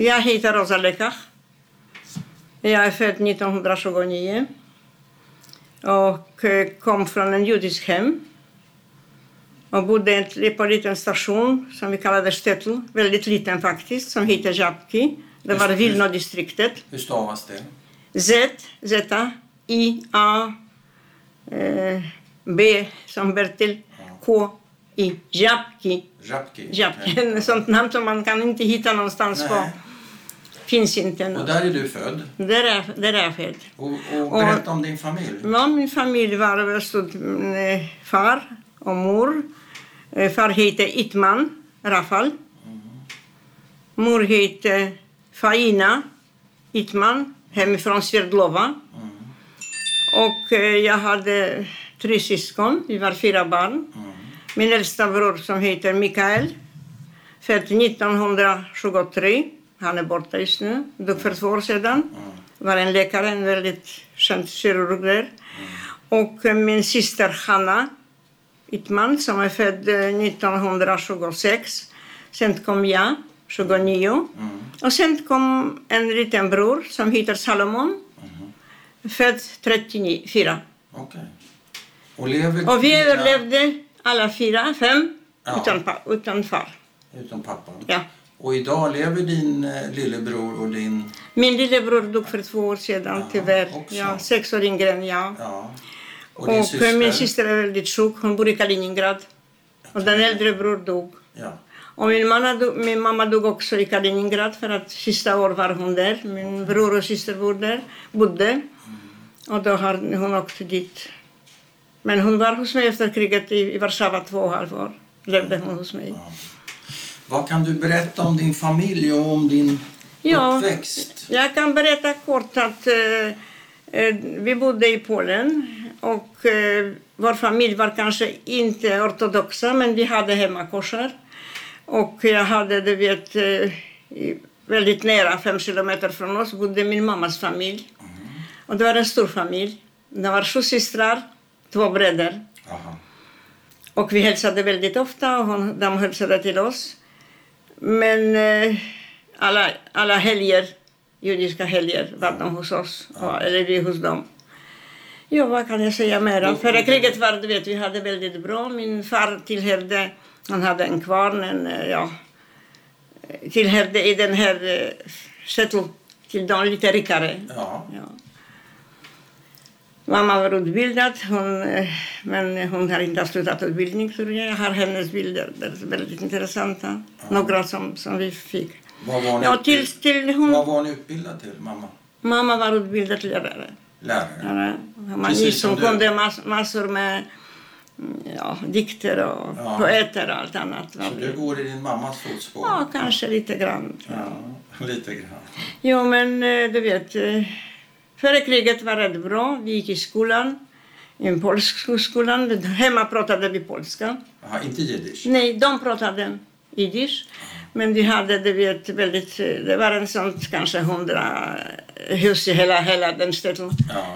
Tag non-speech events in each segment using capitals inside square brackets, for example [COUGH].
Jag heter Rosa Lekach. Jag är född 1929 och eh, kom från en judisk hem och bodde på en liten station som vi kallade Stetl, väldigt liten faktiskt, som heter Żabki. Det var Vilno-distriktet. Hur stavas det? Z, Z, I, A, eh, B som Bertil, K, I. Żabki? Żabki. okej. Ett [LAUGHS] sånt namn som man kan inte hitta någonstans på. Finns inte. Och något. där är du född. Där är, där är jag född. Och, och berätta om din familj. Ja, min familj var stod, mm, far och mor. Eh, Far hette Itman Rafal. Mor hette Faina Itman, hemifrån Sverdlova. Och eh, jag hade tre syskon, vi var fyra barn. Min äldsta bror som heter Mikael, född 1973. Han är borta just nu, dog för två år sedan. Var en läkare, en väldigt känd kirurg där. Och eh, min syster Hanna Ittman som är född eh, 1926. Sen kom jag, 29. Och sen kom en liten bror som heter Salomon. Född 34. Okej. Och lever Och vi överlevde alla fyra, fem, Ja. utan, pa- utan far. Utom pappan? Ja. Och idag lever din eh, lillebror och din... Min lillebror dog för två år sedan, tyvärr. också. Ja, sex år yngre jag. Ja. Och Och, syster? min syster är väldigt sjuk, hon bor i Kaliningrad. Och den äldre bror dog. Ja. Och min, mamma dog, min mamma dog också i Kaliningrad för att sista år var hon där. Min bror och syster bodde där. Bodde. Och då har hon åkt dit. Men hon var hos mig efter kriget i, i Warszawa två och ett halvt år. Levde hon hos mig. Vad kan du berätta om din familj och om din Ja. uppväxt? Jag kan berätta kort att eh, eh, vi bodde i Polen och eh, vår familj var kanske inte ortodoxa men vi hade hemmakorsar. Och jag hade, du vet, eh, väldigt nära, fem kilometer från oss, bodde min mammas familj. Och det var en stor familj. Det var sju systrar, två bröder. Aha. Och vi hälsade väldigt ofta och hon, de hälsade till oss. Men eh, alla, alla helger, judiska helger, var de hos oss. Och, eller vi hos dem. Ja, vad kan jag säga mer? Före kriget var du vet, vi hade väldigt bra. Min far tillhörde, han hade en kvarn, en, eh, ja, tillhörde i den här eh, shuttle till de lite rikare. Ja. Ja. Mamma var utbildad, hon, eh, men hon har inte slutat utbildning. tror jag. Jag har hennes bilder, väldigt intressanta. Några som, som vi fick. Vad var Ja, till, till hon, vad var ni utbildad till, mamma? mamma var utbildad lärare. Lärare? lärare. Man Precis som kunde mass, massor med mm, ja, dikter och Ja. poeter och allt annat. Så du går i din mammas fotspår? Ja, kanske lite grann. Ja, [LAUGHS] lite grann. Jo, men eh, du vet, eh, före kriget var det bra. Vi gick i skolan, i en polsk skolan. Hemma pratade vi polska. Jaha, inte jiddisch? Nej, de pratade jiddisch. Men vi hade, du vet, väldigt, det var en sån kanske hundra hus i hela, hela den staden.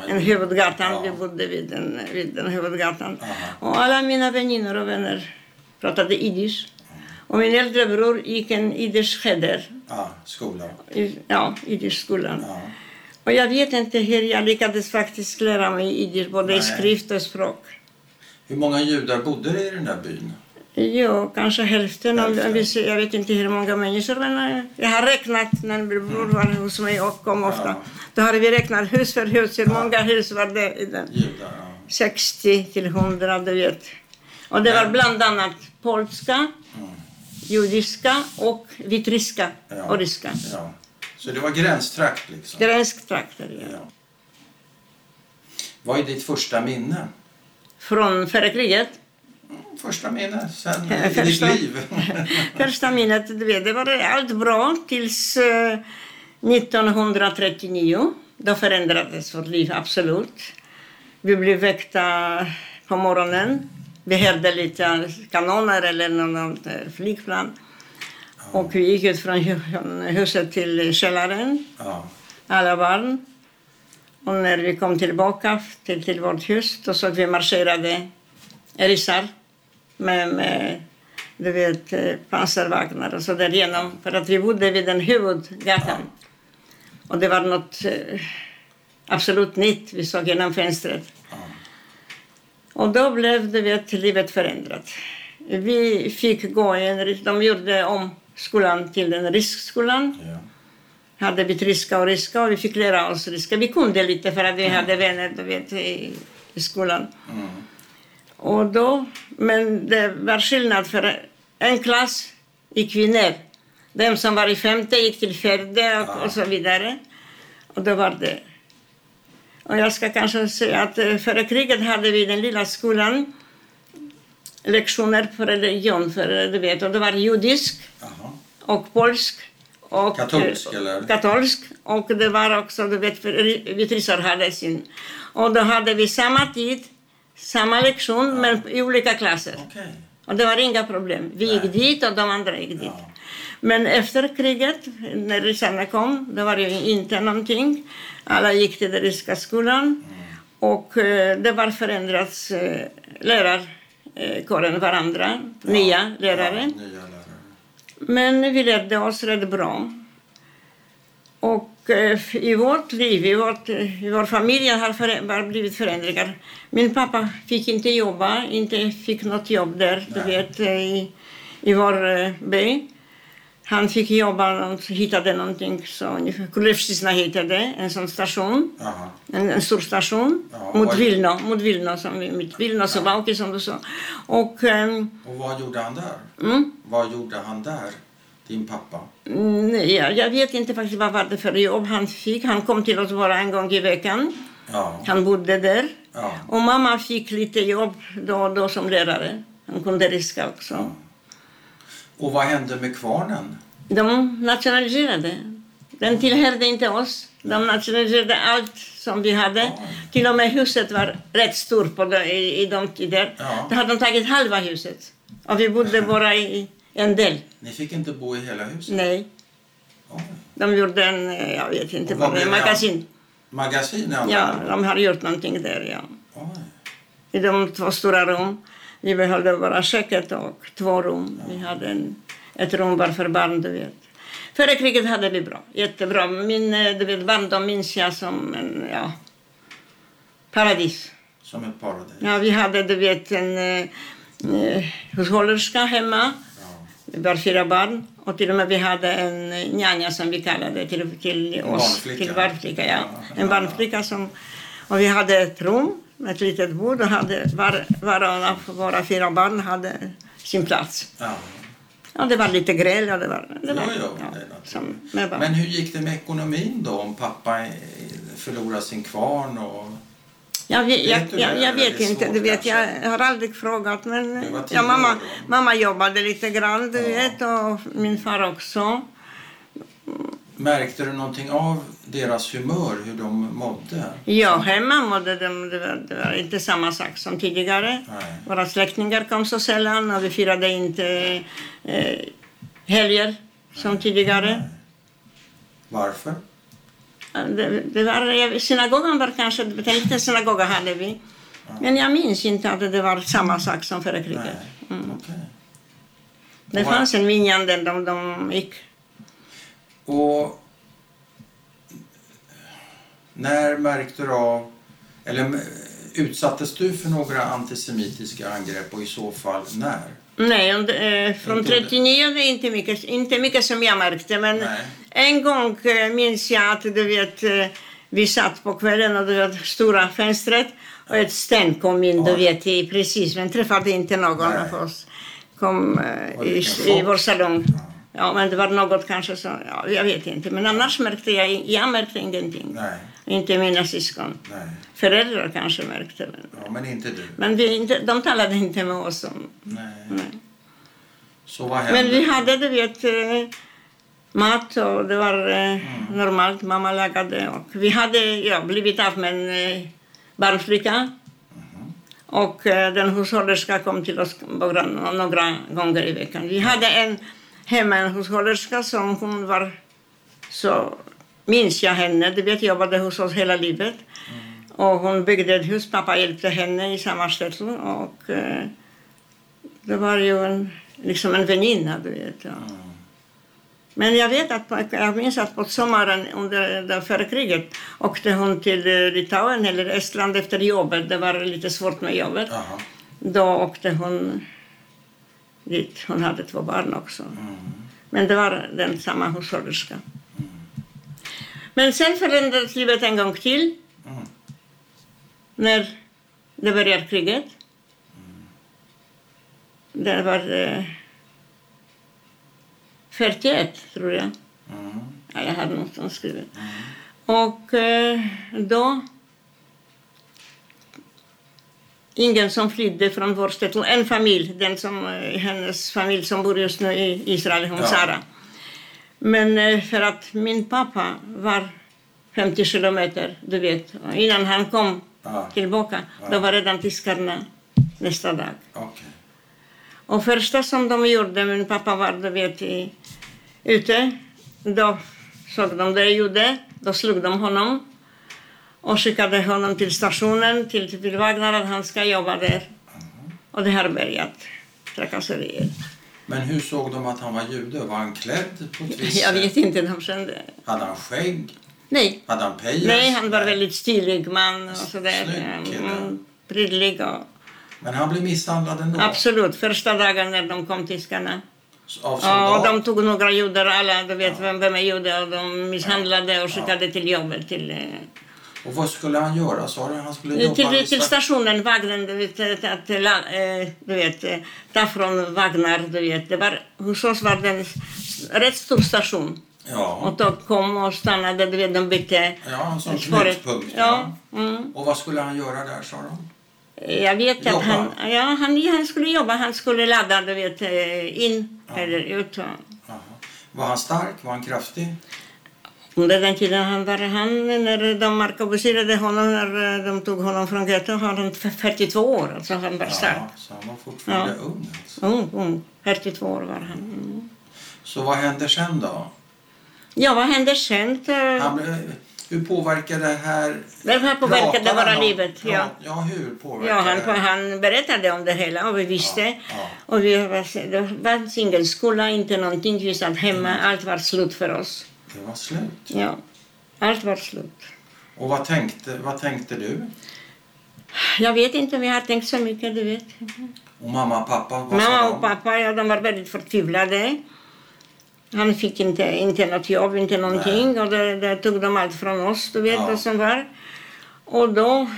En huvudgatan, ja. vi bodde vid den, vid den huvudgatan. Aha. Och alla mina väninnor och vänner pratade jiddisch. Och min äldre bror gick en jiddisch cheder, Ja, skola. ja, jiddischskolan. Ja. Och jag vet inte hur jag lyckades faktiskt lära mig jiddisch, både i Nej. skrift och språk. Hur många judar bodde det i den där byn? Jo, kanske hälften. Hälften. jag vet inte hur många människor, men eh, jag har räknat när min bror var hos mig och kom ofta. Ja. Då har vi räknat hus för hus, hur många hus var det i den? Judar, ja. 60 till 100, du vet. Och det var bland annat polska, judiska och vitryska och ryska. ja. Så det var gränstrakt liksom? Gränstrakter, ja. Ja. Vad är ditt första minne? Från före kriget. Första minne sen [LAUGHS] i ditt första- liv? [LAUGHS] Första minnet, du vet, det var allt bra tills eh, 1939. Då förändrades vårt liv absolut. Vi blev väckta på morgonen. Vi hörde lite kanoner eller något eh, flygplan. Och vi gick ut från hu- från huset till källaren, ja. alla barn. Och när vi kom tillbaka till, till vårt hus då såg vi marscherade ryssar med, med du vet, eh, pansarvagnar och så där. För att vi bodde vid den huvudgatan. Och det var något eh, absolut nytt vi såg genom fönstret. Ja. Och då blev du vet, livet förändrat. Vi fick gå en, de gjorde om skolan till en riskskolan. Ja. Hade vi ryska och ryska och vi fick lära oss ryska. Vi kunde lite för att vi hade vänner du vet, i, i skolan. Mm. Och då, men det var skillnad för en klass i kvinnor. De som var i femte gick till fjärde och, Ja. och så vidare. Och då var det. Och jag ska kanske säga att eh, före kriget hade vi den lilla skolan lektioner för religion, för eh, du vet, och det var judisk Jaha. och polsk. Och, Katolsk, eh, eller? Katolsk. Och det var också, du vet, för vitrisar hade sin. Och då hade vi samma tid, samma lektion, men i olika klasser. Okej. Och det var inga problem. Vi gick Nej. dit och de andra gick dit. Ja. Men efter kriget, när ryssarna kom, det var ju inte någonting. Alla gick till den ryska skolan. Och eh, det var förändrats eh, lärarkåren varandra, nya lärare. Ja, nya lärare. Men vi lärde oss rätt bra. Och eh, i vårt liv, i, vårt, i vår familj har för, har blivit förändringar. Min pappa fick inte jobba, inte fick något jobb där, du Nej. vet, eh, i, i vår eh, by. Han fick jobba och hittade någonting, så Kulevstisna hette det, en sån station. Jaha. En, en stor station Ja, mot vad- Vilno, mot Vilno, som vi, mitt Vilno, Suwałki som du sa. Och ehm, Och vad gjorde han där? mm, Vad gjorde han där, din pappa? Mm, Nej, jag, jag vet inte faktiskt vad var det för jobb han fick. Han kom till oss bara en gång i veckan. Ja. Han bodde där. ja. Och mamma fick lite jobb då och då som lärare. Han kunde riska också. Och vad hände med kvarnen? De nationaliserade. Den tillhörde inte oss. De nationaliserade allt som vi hade. Ja. Till och med huset var rätt stort på de, i, i de tider. Ja. Då hade de tagit halva huset. Och vi bodde [LAUGHS] bara i en del. Ni fick inte bo i hela huset? Nej, Oj. de gjorde en, jag vet inte vad av- magasin. Magasin Ja, de har gjort någonting där, ja. Oj. I de två stora rum. Vi behöll bara köket och två rum. Vi hade en, ett rum bara för barn, du vet. Före kriget hade vi bra, jättebra. Min eh, du vet, barndom minns jag som en, ja, paradis. Som ett paradis? Ja, vi hade, du vet, en eh, eh, hushållerska hemma. Vi var fyra barn. Och till och med vi hade en njanja som vi kallade till, till En oss. barnflicka. Till barnflicka, ja. En barnflicka som... Och vi hade ett rum ett litet bord och hade, var, var våra fyra barn hade sin plats. Ja. Ja, det var lite gräl och det var... Det var Jo, jo, ja, det som med barn. Men hur gick det med ekonomin då om pappa förlorade sin kvarn? Och... Jag, vet, jag, jag, jag är vet inte, du vet, jag har aldrig frågat. Men ja, mamma, mamma jobbade lite grann, du Ja. vet, och min far också. Märkte du någonting av deras humör, hur de mådde? Ja, hemma mådde de, det var, det var inte samma sak som tidigare. Nej. Våra släktingar kom så sällan och vi firade inte eh, helger som tidigare. Varför? Det, det var, synagogan var kanske, en liten synagoga hade vi. Men jag minns inte att det var samma sak som före kriget. Nej, okej. Det fanns en minjan där de, de gick. Och när märkte du av, eller m- utsattes du för några antisemitiska angrepp och i så fall när? Nej, det, eh, från Inte under- 39 det är inte mycket, inte mycket som jag märkte. Men Nej. en gång eh, minns jag att du vet, eh, vi satt på kvällen och du vet, stora fönstret och ett sten kom in, du Oj. vet, i, precis, men träffade inte någon Nej. av oss. Kom eh, det i, i vår salong. Ja. Ja, men det var något kanske så, ja, jag vet inte. Men annars märkte jag, jag märkte ingenting. Nej, Inte mina syskon. nej. Föräldrar kanske märkte. Men, Ja, men inte du. men vi inte, de talade inte med oss om Nej. Nej. Så vad hände? Men vi hade, du vet, eh, mat och det var eh, Mm. normalt. Mamma lagade. Och vi hade ja, blivit av med en eh, barnflicka. Mm-hmm. Och den hushållerska kom till oss några, några gånger i veckan. Vi hade en hemma en hushållerska som hon var så minns jag henne. Du vet, jobbade hos oss hela livet. Mm. Och hon byggde ett hus. Pappa hjälpte henne i samma ställe. Och eh, det var ju en liksom en väninna, du vet. Ja. Mm. Men jag vet att på, jag minns att på sommaren under det förra kriget åkte hon till Litauen eller Estland efter jobbet. Det var lite svårt med jobbet. Jaha. Då åkte hon dit. Hon hade två barn också. Mm. Men det var den samma hushållerska. Men sen förändrades livet en gång till. Mm. När det började kriget. Det var eh, 41, tror jag. Mm. Ja, jag hade någonstans skrivit. Och eh, då... Ingen som flydde från vår stad. En familj, den som, eh, hennes familj som bor just nu i Israel, hon Ja. Sara. Men eh, för att min pappa var 50 kilometer, du vet. Innan han kom Ja. tillbaka, Ja. då var redan tyskarna nästa dag. Okej. Och första som de gjorde, min pappa var du vet, i, ute, då såg de det jag gjorde, då slog de honom och skickade honom till stationen, till, till Wagner, att han ska jobba där. Och det har börjat, trakasserier. Men hur såg de att han var jude? Var han klädd på ett visst [LAUGHS] Jag vet inte, de kände... Hade han skägg? Nej, Hade han pejs? nej han var väldigt stilig man och sådär. Snygg kille. Mm, prydlig och... Men han blev misshandlad ändå? Absolut, första dagen när de kom tyskarna. Ja, och de tog några judar, alla, du vet vem, vem är jude, och de misshandlade och skickade till jobbet. Till, eh, Och vad skulle han göra? Sa du han skulle jobba till, till sta- stationen, vagnen, du vet, att, att, eh, du vet, eh, ta från Wagner, du vet. Det var, hos oss var det en rätt stor station. Ja, Och då kom och stannade, du vet, de bytte ja spåret. knutpunkt. Ja, mm. Och vad skulle han göra där sa de? Jag vet Jobba? att han, ja, han, han skulle jobba, han skulle ladda, du vet, eh, in eller ut. ja. Jaha. Var han stark? Var han kraftig? Under den tiden han var han, när de arkebuserade honom, när eh, de tog honom från getto, har han 42 år. Alltså han var stark. Ja, så han var fortfarande Ja. ung. Alltså. Ung, ung. 42 år var han. Mm. Så vad hände sen då? Ja, vad hände sen? Eh, Han, blev- hur påverkade det här... Det här påverkade våra livet. Ja. Ja, ja hur påverkade Ja, han, han berättade om det hela och vi visste. Ja, ja. Och vi var, det fanns ingen skola, inte någonting. Vi satt hemma. Allt var slut för oss. Det var slut. Ja, allt var slut. Och vad tänkte, vad tänkte du? Jag vet inte, vi har tänkt så mycket, du vet. Och mamma och pappa, vad Mamma och pappa ja, de var väldigt förtvivlade. Han fick inte, inte något jobb, inte någonting. Och det, det tog de allt från oss, du vet, Ja. det som var. Och då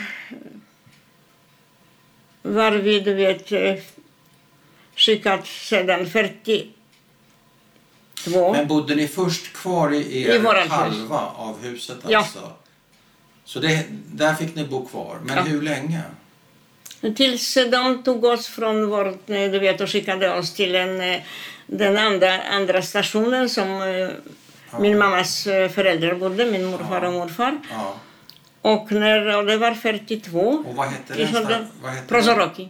var vi, du vet, eh, skickat sedan 42. Men bodde ni först kvar i er I hus. halva av huset Ja. alltså? Så det, där fick ni bo kvar. Men Ja. hur länge? Tills de tog oss från vårt, eh, du vet, och skickade oss till en, eh, den andra, andra stationen som eh, min mammas eh, föräldrar bodde, min morfar och morfar. Ja. Och, när, och det var 42. Och Vad hette den? Prozoroki.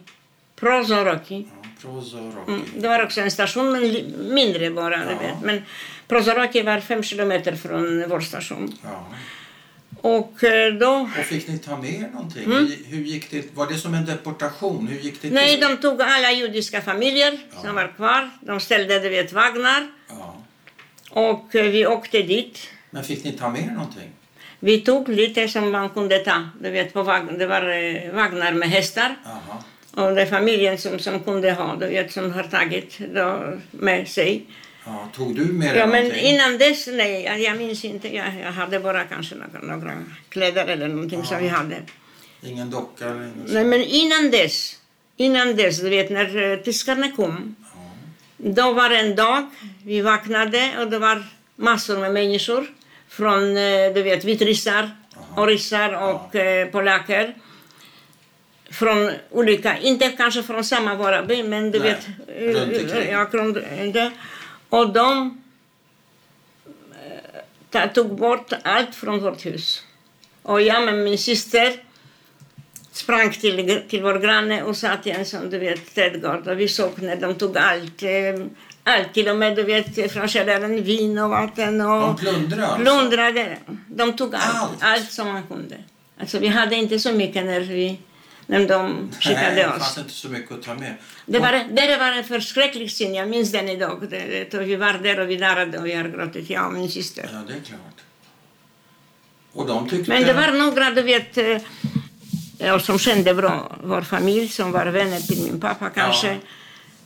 Prozoroki. Ja, Prozoroki. Mm. Det var också en station, men mindre bara. Ja. Men Prozoroki var fem kilometer från vår station. Ja. Och eh, då... Och fick ni ta med er någonting? Hur, hur gick det? Var det som en deportation? Hur gick det Nej, till? de tog alla judiska familjer som var kvar. De ställde, du vet, vagnar. Ja. Och eh, vi åkte dit. Men fick ni ta med er någonting? Vi tog lite som man kunde ta. Du vet, på vagn, det var eh, vagnar med hästar. Jaha. Och det är familjen som, som kunde ha, du vet, som har tagit då med sig. Ja, tog du med dig Ja, men någonting? innan dess, nej, jag, minns inte. Jag, jag hade bara kanske några, några kläder eller någonting som vi hade. Ingen docka eller inget Nej, men innan dess, innan dess, du vet, när uh, tyskarna kom, då var det en dag, vi vaknade och det var massor med människor från, eh, du vet, vitryssar och ryssar och eh, polacker. Från olika, inte kanske från samma Varaby, men du Nej, vet, eh, runt ja, runt, det. Och de eh, tog bort allt från vårt hus. Och jag med min syster sprang till, till vår granne och satt i en sån, du vet, trädgård. Och vi såg när de tog allt. Eh, allt, till och med, du vet, från källaren, vin och vatten. Och De plundrade alltså? plundrade. De tog allt, Allt? allt, som man kunde. Alltså vi hade inte så mycket när vi... när de skickade Nej, det oss. fanns inte så mycket att ta med. Det var, det var en förskräcklig syn, jag minns den idag. Det, det, vi var där och vi darrade och vi har gråtit, jag och min syster. Ja, det är klart. Och de tyckte... Men det var några, du vet, eh, ja, som kände bra vår familj, som var vänner till min pappa kanske, Ja.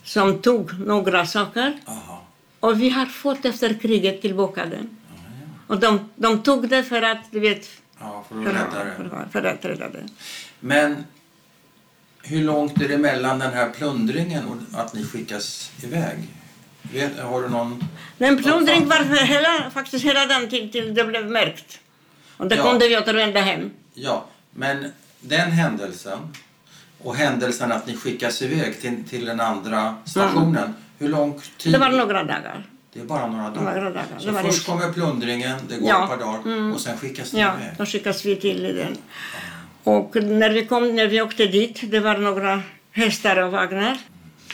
som tog några saker. Aha. Och vi har fått efter kriget tillbaka den. Och de, de tog det för att, du vet, Ja, för att för, rädda det. för, för att rädda det. Men hur långt är det mellan den här plundringen och att ni skickas iväg? Vet, har du någon... Men plundring var hela, faktiskt hela den till, till det blev märkt. Och då Ja. kunde vi återvända hem. Ja, men den händelsen och händelsen att ni skickas iväg till, till den andra stationen. Hur lång tid? Det var några dagar. Det är bara några dagar. Några dagar. Så först inte- kommer plundringen, det går Ja. ett par dagar Mm. och sen skickas ni Ja, iväg. då skickas vi till den. Och när vi, kom, när vi åkte dit, det var några hästar och vagnar.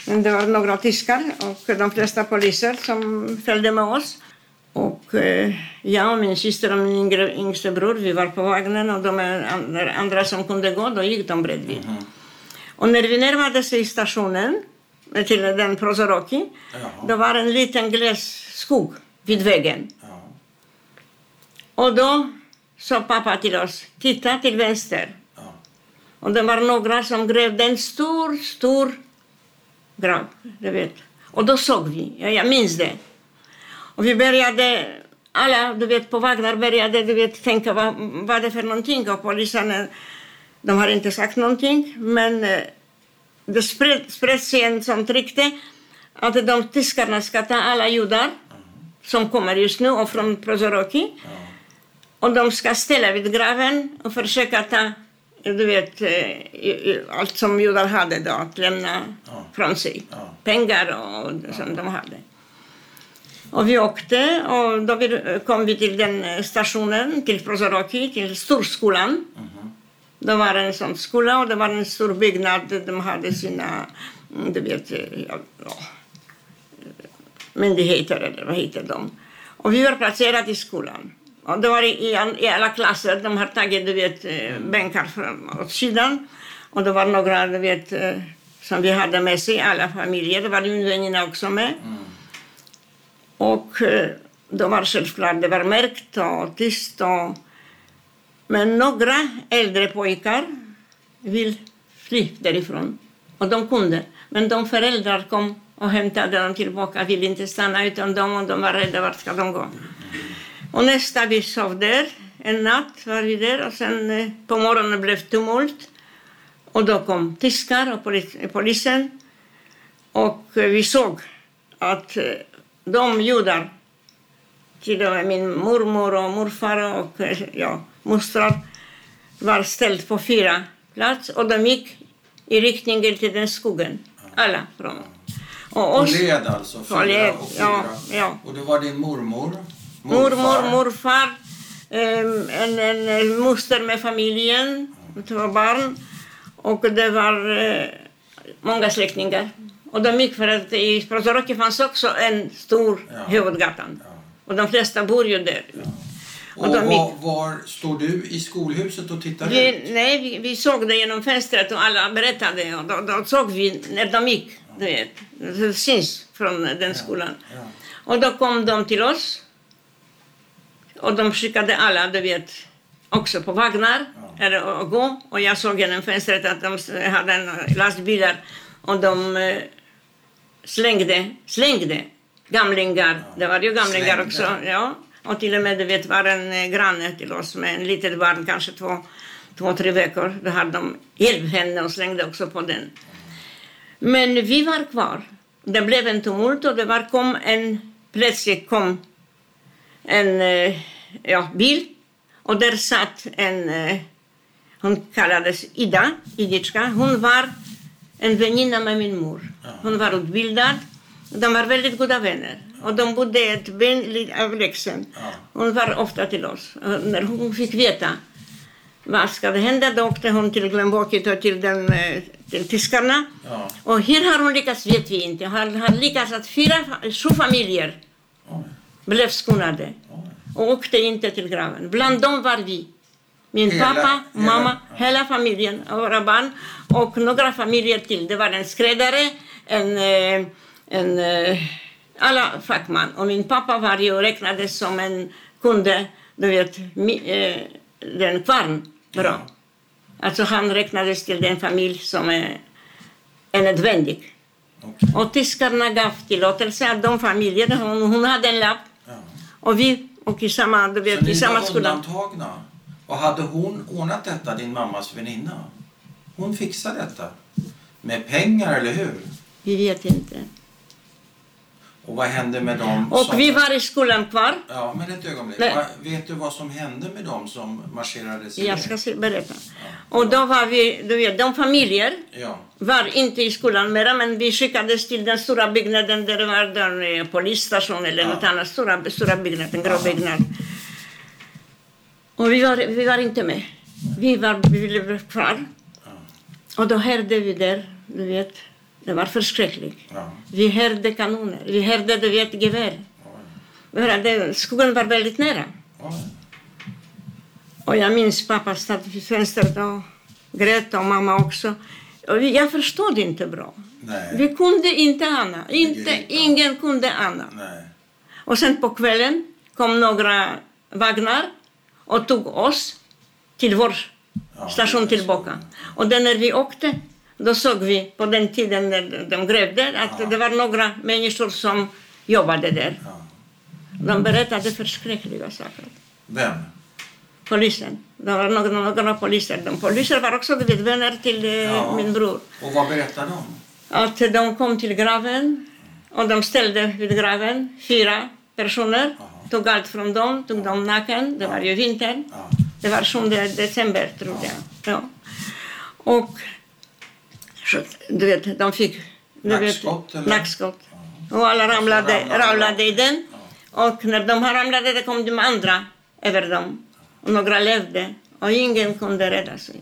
Men det var några tyskar och de flesta poliser som följde med oss. Och eh, jag och min syster och min yngre, yngste bror, vi var på vagnen och de andra, andra som kunde gå, då gick de bredvid. Mhm. Och när vi närmade sig stationen, eh, till den Prozoroki, då var en liten gles skog vid vägen. Ja. Och då sa pappa till oss, titta till vänster. Och det var några som grävde en stor, stor grav. Du vet. Och då såg vi, ja, jag minns det. Och vi började, alla du vet, på vagnar började du vet, tänka vad, vad det är för någonting. Och polisen, de har inte sagt någonting. Men eh, det spred, spred sig en sånt rykte att de tyskarna ska ta alla judar som kommer just nu och från Prozoroki. Och de ska ställa vid graven och försöka ta du vet, eh, allt som judar hade då, att lämna Ja. från sig. Ja. Pengar och som de hade. Och vi åkte och då vi, kom vi till den eh, stationen, till Prozoroki, till storskolan. Mhm. Det var en sån skola och det var en stor byggnad. De hade sina, mm, du vet, eh, ja, ja, myndigheter eller vad heter de. Och vi var placerade i skolan. Och det var i, i, i alla klasser, de har tagit du vet, eh, bänkar från, åt sidan. Och det var några du vet, eh, som vi hade med sig, alla familjer. Det var min väninna också med. Och eh, det var självklart, det var mörkt och tyst. Och... Men några äldre pojkar vill fly därifrån. Och de kunde. Men de föräldrar kom och hämtade dem tillbaka, ville inte stanna utan dem och de var rädda, vart ska de gå? Och nästa vi sov där, en natt var vi där och sen eh, på morgonen blev tumult. Och då kom tyskar och polis, polisen. Och eh, vi såg att eh, de judar, till och med min mormor och morfar och eh, ja, mostrar, var ställd på fyra plats och de gick i riktningen till den skogen. Alla från och oss, led alltså, fyra och fyra. ja, ja. Och det var din mormor? Mormor, morfar, em, en, en, moster med familjen, två barn. Och det var eh, många släktingar. Och de gick för att i Prozoroki fanns också en stor Ja. huvudgatan. Ja. Och de flesta bor ju där. Och Och de var, var står du i skolhuset och tittar ut? Vi, nej, vi, vi såg det genom fönstret och alla berättade. Och då, då såg vi när de gick. Du vet. Det syns från den skolan. Ja. Och då kom de till oss. Och de skickade alla, du vet, också på vagnar Ja. eller att gå. Och jag såg genom fönstret att de hade en lastbilar och de eh, slängde, slängde gamlingar. Ja. Det var ju gamlingar Slängde. också. Ja. Och till och med, du vet, var en eh, granne till oss med en litet barn, kanske två, två tre veckor. Då hade de hjälpt henne och slängde också på den. Men vi var kvar. Det blev en tumult och det var kom en, plötsligt kom en eh, ja, bil och där satt en, eh, hon kallades Ida, Iditska. Hon var en väninna med min mor. Hon var utbildad. De var väldigt goda vänner. Och de bodde ett lite avlägsen. Hon var ofta till oss. Och när hon fick veta vad ska det hända, då åkte hon till Glenbocket och till, den, eh, till tyskarna. Ja. Och hur har hon lyckats vet vi inte. Hon har lyckats att fyra, sju familjer blev skonade och åkte inte till graven. Bland dem var vi. Min Hela- pappa, hela- mamma, ja. hela familjen, våra barn och några familjer till. Det var en skräddare, en, eh, en eh, alla fackman. Och min pappa var ju räknades som en kunde, du vet, eh, den kvarn bra. Alltså han räknades till den familj som är, är nödvändig. Okej. Och tyskarna gav tillåtelse att de familjerna, hon, hon hade en lapp. Och vi och i samma, du Så vet, i ni samma var skola. undantagna? Och hade hon ordnat detta, din mammas väninna? Hon fixade detta? Med pengar, eller hur? Vi vet inte. Och vad hände med dem Och som... vi var i skolan kvar. Ja, men ett ögonblick. Nej. Vet du vad som hände med dem som marscherade sig Jag ska iväg? berätta. Och då var vi, du vet, de familjer Ja, var inte i skolan mera, men vi skickades till den stora byggnaden där det var en eh, polisstation eller Ja. något annat, stora, stora byggnad, en grå Ja. byggnad. Och vi var, vi var inte med. Vi, var, vi blev kvar. Ja. Och då hörde vi där, du vet, det var förskräckligt. ja. Vi hörde kanoner, vi hörde, du vet, gevär. Hörde- Skogen var väldigt nära. oj. Och jag minns pappa satt vid fönstret och grät och mamma också. Och jag förstod inte bra. Nej. Vi kunde inte ana. Inte, ingen kunde ana. Nej. Och sen på kvällen kom några vagnar och tog oss till vår Ja, station tillbaka. Och då när vi åkte, då såg vi på den tiden när de grävde att Ja. det var några människor som jobbade där. Ja. De berättade förskräckliga saker. Vem? Polisen. Det var några, några poliser. De poliser var också vet, vänner till eh, Ja. min bror. Och vad berättar de? Att de kom till graven och de ställde vid graven fyra personer. Jaha. Tog allt från dem, tog dem naken. Det var ju vinter. Ja. Det var 7 december, tror jag. Ja. Och så, du vet, de fick Nackskott. Och alla ramlade, ramlade ramlade i den. Och när de här ramlade det kom de andra över dem. Och några levde. Och ingen kunde rädda sig.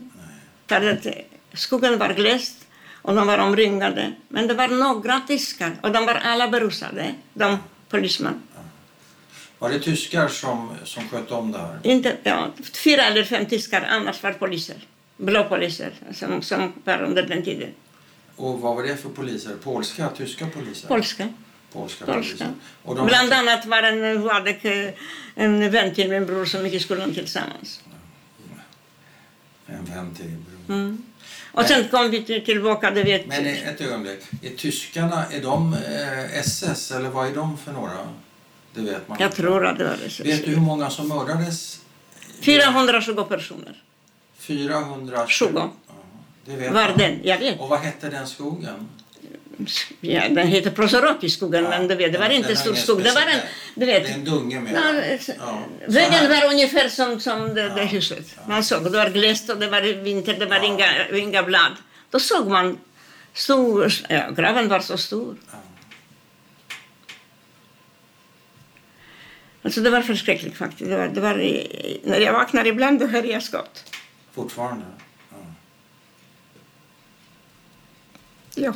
För att eh, skogen var glest och de var omringade. Men det var några tyskar och de var alla berusade, de polismän. Var det tyskar som, som skötte om det här? Inte, ja, fyra eller fem tyskar, annars var poliser. Blå poliser som, som var under den tiden. Och vad var det för poliser? Polska? Tyska poliser? Polska. Polska, Polska. poliser. Och de Bland annat var en, Władek, eh, en vän till min bror som gick i skolan tillsammans. En vän till din bror. Mm. Och sen kom vi till, tillbaka, du vet. Men ett ögonblick. Är tyskarna, är de eh, SS eller vad är de för några? Det vet man Jag tror att det var Vet du hur många som mördades? 420 personer 420. 20. Ja, det vet jag vet. Och vad hette den skogen? Ja, den heter Prosoropi-skogen, Ja, men du vet, det var inte stor skog. Det var en, du Det är vet, en dunge med. Ja, Ja, här. var ungefär som, som det, det huset. Man såg, det var glest och det var vinter, det var inga, inga blad. Då såg man stor, ja, graven var så stor. Alltså det var förskräckligt faktiskt. Det var, det var, när jag vaknar ibland då hör jag skott. Fortfarande? Ja. Ja.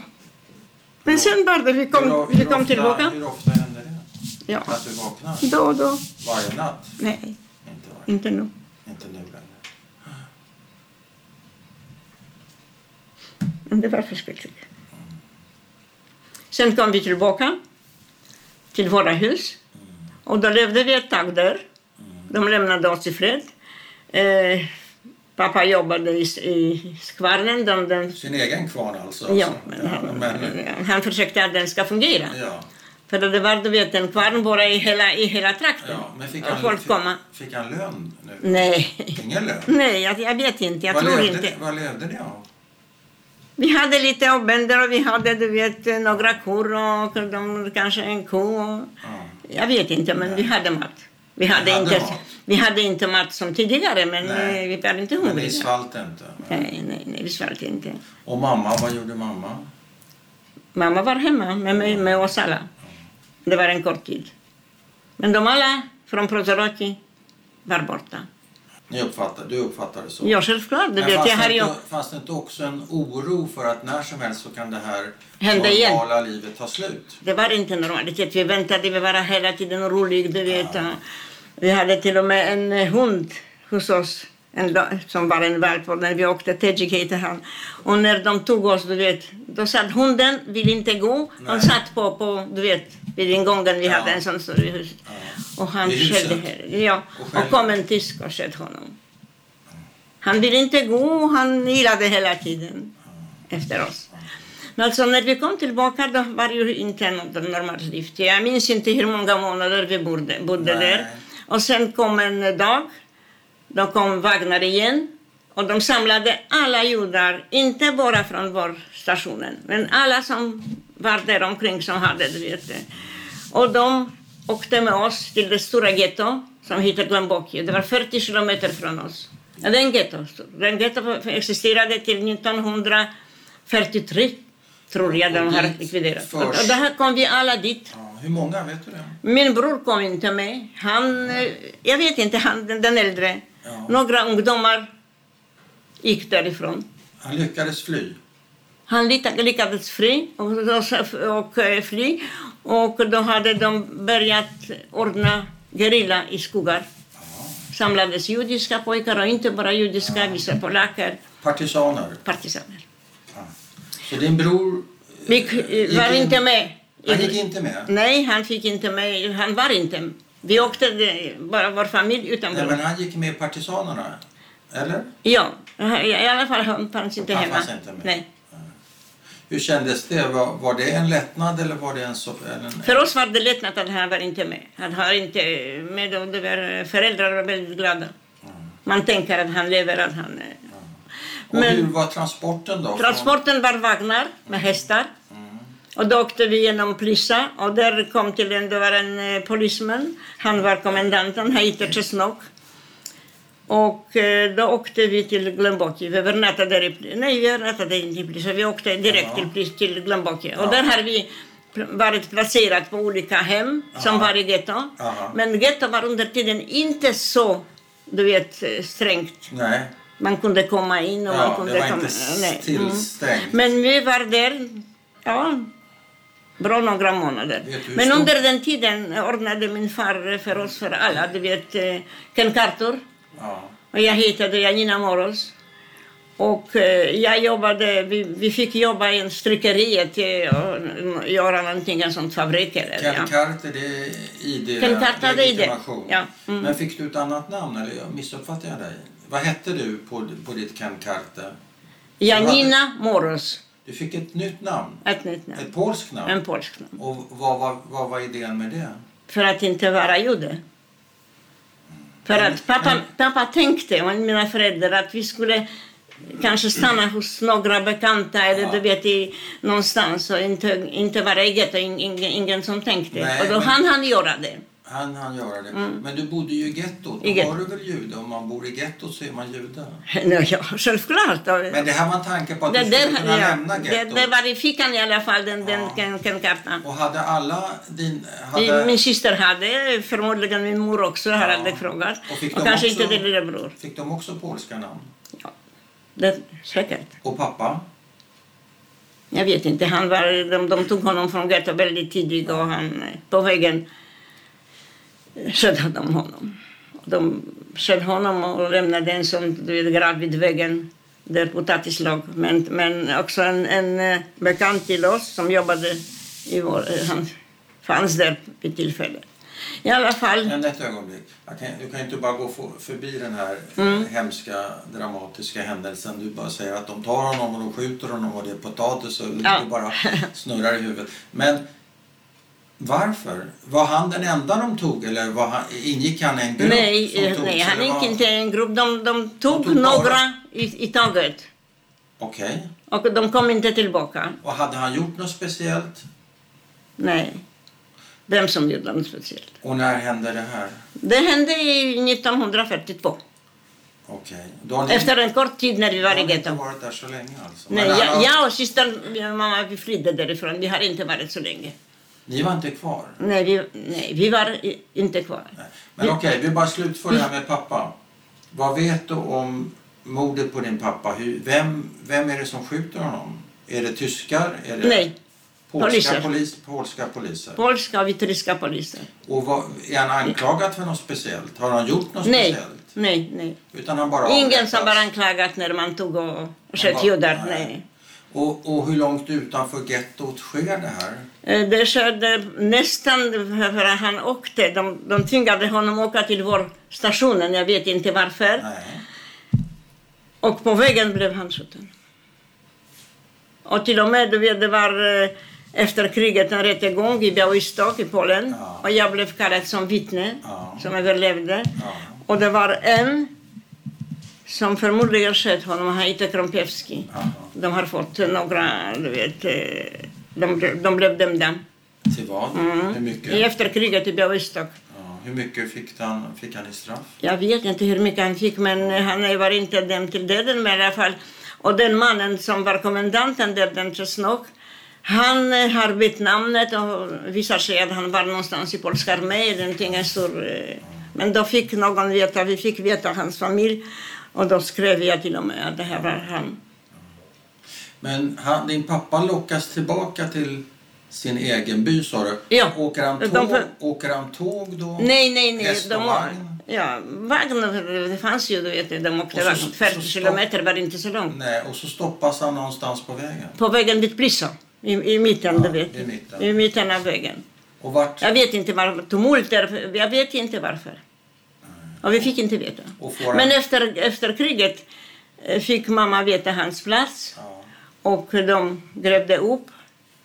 Men sen det, vi Hur, kom, hur vi kom ofta, tillbaka. Hur ofta händer det? Ja. Att du vaknar? Då och då. Varje natt? Nej, Inte varje inte nu. Inte nu längre. Men det var förskräckligt. Sen kom vi tillbaka till våra hus. Och då levde vi ett tag där. De lämnade oss i fred. Eh, pappa jobbade i, i kvarnen. De, de, Sin egen kvarn alltså? ja, alltså. men han, men, han försökte att den ska fungera. ja, För det var du vet, en kvarn bara i hela, i hela trakten. ja. Men fick han, folk komma. fick han lön nu? Nej, Ingen lön? Nej jag, jag vet inte. Jag vad, tror levde, inte. vad levde ni av? Vi hade lite av bönder och vi hade du vet, några kor och de, kanske en ko. Och, Ja. jag vet inte, men vi hade mat. Vi hade, hade inte, mat? vi hade inte mat som tidigare, men Nej. eh, vi var inte Men ni hungriga. svalt inte? Nej, nej, nej, vi svalt inte. Och mamma, vad gjorde mamma? Mamma var hemma med, mig, med oss alla. Det var en kort tid. Men de alla från Prozoroki var borta. Ni uppfattade, du uppfattade det så? Ja, självklart. Men vet, jag det har inte, fanns det inte också en oro för att när som helst så kan det här Hända igen. normala livet ta slut? Det var inte normalitet. Vi väntade, vi var hela tiden oroliga, du vet. Vi hade till och med en eh, hund hos oss. en, som var en valp när vi åkte, heter han. Och när de tog oss, du vet, då satt hunden, ville inte gå. Nej. Han satt på, på, du vet, vid ingången, vi Ja. hade en sån stor hus. Och han I skällde, här. ja, Och och, kom en tysk och sköt honom. Han ville inte gå, han gillade hela tiden efter oss. Men alltså när vi kom tillbaka då var det ju inte något normalt liv. Jag minns inte hur många månader vi bodde, bodde där. Och sen kom en dag, då kom Wagner igen och de samlade alla judar, inte bara från vår stationen, men alla som var där omkring som hade, det. Och de åkte med oss till det stora getto som heter Glenboki. Det var 40 kilometer från oss. Ja, Det är en getto. Den getto existerade till 1943, tror jag, de har likviderat. Och, och där kom vi alla dit. Ja, hur många, vet du det? Min bror kom inte med. Han, eh, jag vet inte, han, den den äldre. Ja. Några ungdomar gick därifrån. Han lyckades fly. Han lyck- lyckades fly och, och, och eh, fly. Och då hade de börjat ordna gerilla i skogar. Samlades judiska pojkar och inte bara judiska, vissa polacker, Partisaner. partisaner. Så din bror... Vi eh, var in- inte med. Han gick inte med? Nej, han fick inte med. Han var inte. Vi åkte bara vår familj utan Nej, men han gick med partisanerna? Eller? Ja, i alla fall han fanns inte Han hemma. fanns inte med. Nej. Hur kändes det? Var, var det en lättnad eller var det en... Så, en För oss var det lättnad att han var inte med. Han har inte med och det var, föräldrar var väldigt glada. Man tänker att han lever, att han... eh, och men- hur var transporten då? Transporten var vagnar med hästar. Och då åkte vi genom Plissa och där kom till en, det var en eh, polisman. Han var kommendanten, han hette Czesnok. Och eh, då åkte vi till Glömboki. Vi övernattade där i Nej, vi övernattade inte i Plissa. Vi åkte direkt Ja. till, Plis- till Glömboki. Ja. Och där har vi varit placerat på olika hem som Ja. var i getto. Men getto var under tiden inte så, du vet, eh, strängt. Nej. Man kunde komma in och Ja, man kunde det var komma... inte nej. tillstängt. Men vi var där, ja, bra några månader. Men under den tiden ordnade min far för oss, för alla, du vet, eh, Ken Carter. Ja. Och jag heter Janina Moros. Och eh, jag jobbade, vi, vi fick jobba i en strykeriet och göra någonting, en sån fabrik. Eller, Ken ja. Carter, det är ID, Ken Carter, det är det. legitimation. Ja, mm. Men fick du ett annat namn eller jag missuppfattade jag dig? Vad hette du på, på ditt Ken Carter? Janina Moros, Du fick ett nytt namn, ett nytt namn. ett polskt namn. En polsk namn. Och vad var, vad var idén med det? För att inte vara jude. För att pappa, pappa tänkte, och mina föräldrar, att vi skulle kanske stanna hos några bekanta eller Ja. du vet i, någonstans och inte, inte vara eget och in, ingen, ingen som tänkte. Nej, och då men- hann han göra det. Han han göra det. Men du bodde ju i gettot. Mm. I Då gettot. var du väl jude? Om man bor i gettot så är man jude. [LAUGHS] Ja, självklart. Men det här var en tanke på att det, du det, skulle kunna ja, lämna det, gettot. det var i fickan i alla fall, den, den Ja. kan, kan kartan. Och hade alla din... Min, Hade, min syster hade, förmodligen min mor också, har Ja. aldrig frågat. Och fick Och, de kanske också- inte din lillebror. fick de också polska namn? Ja. Det, säkert. Och pappa? Jag vet inte, han var, de, de tog honom från getto väldigt tidigt och han, på vägen sköt de honom. De sköt honom och lämnade en som vet, grav vid vägen där potatislag. Men, men också en, en eh, bekant till oss som jobbade i vår, eh, han fanns där vid tillfället. I alla fall, Men ett ögonblick. Jag kan, du kan inte bara gå förbi den här Mm. hemska, dramatiska händelsen. Du bara säger att de tar honom och de skjuter honom och det är potatis och Ja. du bara snurrar i huvudet. Men varför? Var han den enda de tog eller var han, ingick han i en grupp nej, som eh, togs, nej han eller gick var- inte i en grupp. De, de tog, tog bara- några i, i taget Okej. och de kom inte tillbaka. Och hade han gjort något speciellt? Nej. Vem som gjorde något speciellt. Och när hände det här? Det hände i 1942. Okej. Då har ni, Efter en kort tid när vi var i ni inte varit där så länge alltså? Nej, jag, jag och systern, mamma, vi flydde därifrån. Vi har inte varit så länge. Ni var inte kvar? Nej, vi, nej, vi var i- inte kvar. Nej. Men okej, vi bara slutför det här med pappa. Vad vet du om mordet på din pappa? Hur, vem, vem är det som skjuter honom? Är det tyskar? Är det Nej, polska, poliser. Polis, polska poliser? polska och vitryska poliser. Och vad, är han anklagad för något speciellt? Har han gjort något Nej, speciellt? nej, nej. Utan han bara Ingen avrättas? som bara anklagat när man tog och sköt bara- judar. nej. Nej. Och, och hur långt utanför gettot sker det här? Eh, Det skedde nästan för att han åkte. De, de tvingade honom åka till vår stationen. Jag vet inte varför. Nej. Och på vägen blev han skjuten. Och till och med, du vet, det var eh, efter kriget en rättegång i Białystok i Polen. Ja. Och jag blev kallad som vittne, Ja. som överlevde. Ja. Och det var en som förmodligen sköt honom, Krąpiewski. Jaha. De har fått några, du vet, eh, de, blev- de blev dömda. Till vad? Mm. Hur mycket? I efterkriget i Białystok. Ja, hur mycket fick han, fick han i straff? Jag vet inte hur mycket han fick, men han var inte dömd till döden men i alla fall. Och den mannen som var kommendanten där, den Czesnok, han eh, har bytt namnet och visar sig att han var någonstans i polska armén. någonting, en stor, eh, Men då fick någon veta, vi fick veta hans familj och då skrev jag till och med att det här var han. Men han, din pappa lockas tillbaka till sin egen by sa du? Ja. Åker han De tåg, för- åker han tåg då? Nej, nej, nej. Häst och De, vagn? ja, vagn, det fanns ju, du vet, de åkte vagn. så 40 stopp- kilometer var inte så långt. Nej, och så stoppas han någonstans på vägen. På vägen dit Plisa, i, i mitten, Ja, du vet. i mitten. I mitten av vägen. Och vart? Jag vet inte varför. Tumult där, jag vet inte varför. Och vi fick inte veta. Men efter, efter kriget eh, fick mamma veta hans plats Ja. och de grävde upp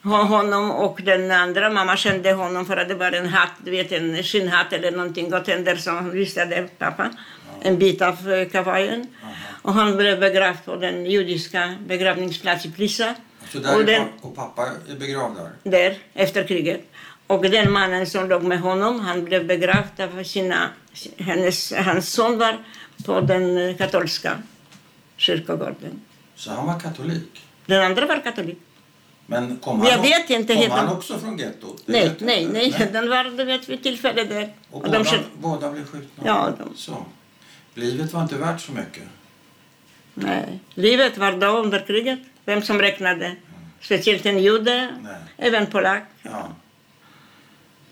ho- honom och den andra. Mamma kände honom för att det var en hatt, du vet en skinnhatt eller någonting och tänder som visade pappa. En bit av eh, kavajen. Och han blev begravd på den judiska begravningsplatsen i Plisa. Så där Och den- och pappa är begravd där? där efter kriget. Och den mannen som låg med honom, han blev begravd av sina, hennes, hans son var på den eh, katolska kyrkogården. Så han var katolik? Den andra var katolik. Men kom Jag han, vet inte kom han också från gettot? Nej, jag nej, inte. nej, den var du vet, vid tillfälle där. Och Och båda, de sköt- båda blev skjutna? Ja, de- Så. Livet var inte värt så mycket? nej. Livet var då under kriget. Vem som räknade? Speciellt en jude, Nej. även polack. Ja.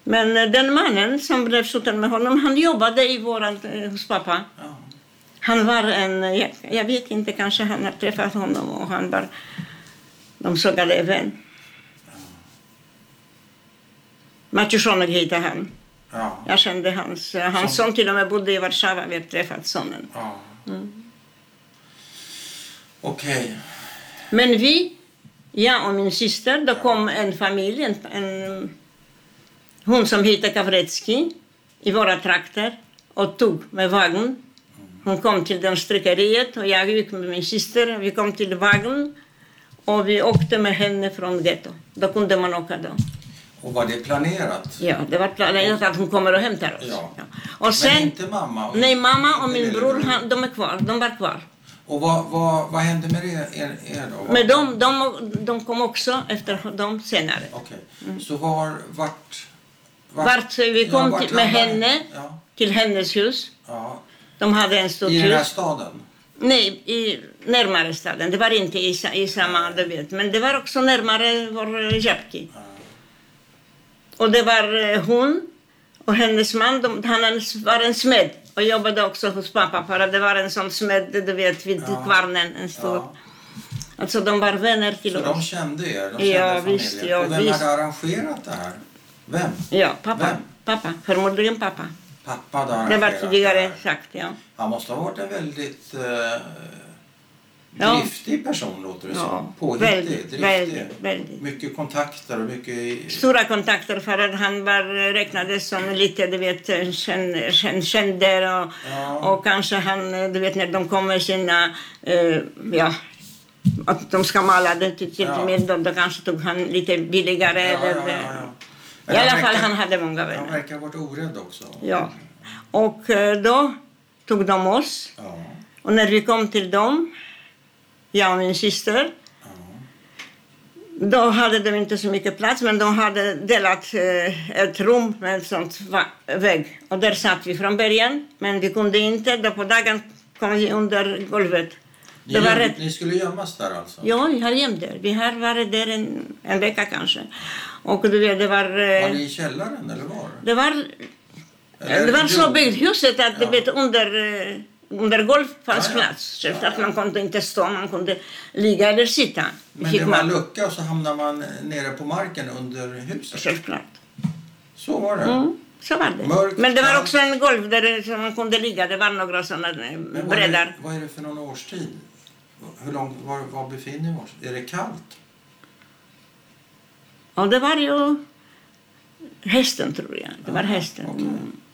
Men eh, den mannen som blev skjuten med honom, han jobbade i våran, eh, hos pappa. Han var en, jag, jag vet inte, kanske han har träffat honom och han var de sågade vän. Maciuszonek hette han. Ja. Jag kände hans, hans son till och med bodde i Warszawa, vi har träffat sonen. ja. Mm. Okej. Men vi, jag och min syster, då kom en familj, en, en, hon som hette Kawrecki i våra trakter och tog med vagn. Hon kom till den strykeriet och jag gick med min syster. Vi kom till vagn och vi åkte med henne från getto. Då kunde man åka då. Och var det planerat? Ja, det var planerat att hon kommer och hämtar oss. Ja. Och Men sen, inte mamma? Och nej, mamma och min bror, han, de är kvar. De var kvar. Och vad, vad, vad hände med er, er, då? Men de, de, de kom också efter dem senare. Okej. Så var, vart... Vart vi kom vart till, med henne Ja, till hennes hus. ja. De hade en stor I den här staden? Nej, i närmare staden. Det var inte i, i samma, du vet. Men det var också närmare vår Japki. Och det var eh, hon och hennes man. De, han var en smed och jobbade också hos pappa. För det var en sån smed, du vet, vid Ja. kvarnen. En stor. Ja. Alltså de var vänner till Så de oss. kände er? De kände Ja, familjen. visst, ja, och vem visst. hade arrangerat det här? Vem? Ja, pappa. Vem? Pappa. Förmodligen pappa. Pappa hade Det var tidigare sagt, ja. Han måste ha varit en väldigt eh, Ja. driftig person, låter det Ja, som. Påhittig, väldigt, driftig. väldigt, väldigt. Mycket kontakter och mycket... Stora kontakter för att han var, räknades som lite, du vet, känd, känd, känder och, Ja. och kanske han, du vet när de kom med sina, eh, ja, att de ska mala det till, Ja. med dem, då kanske tog han lite billigare. Ja, ja, eller, ja, ja. I alla han fall, han hade många Han vänner. verkar ha varit orädd också. Ja. Och eh, då tog de oss. Ja. Och när vi kom till dem, jag och min syster, ja. Då hade de inte så mycket plats, men de hade delat eh, ett rum med sånt va- vägg. Och där satt vi från början, men vi kunde inte. Då på dagen kom vi under golvet. Ni, Det var rätt. ni skulle gömmas där alltså? Ja, vi har gömt där. Vi har varit där en, en vecka kanske. Och du vet, det var... Var Eh, ni i källaren eller var? det var, Eller det var så byggt huset att Ja. vet under... Eh, under golv fanns Ja, ja. plats. Ja, ja. man kunde inte stå, man kunde ligga eller sitta. Men Fick det var en lucka och så hamnar man nere på marken under huset. Självklart. Så var det. Mm, så var det. Mörkt, Men det var också en golv där det- man kunde ligga. Det var några sådana eh, det, vad är det för någon årstid? Hur långt, var, var befinner vi oss? Är det kallt? Och det var ju hästen, tror jag. Det var hästen. okej.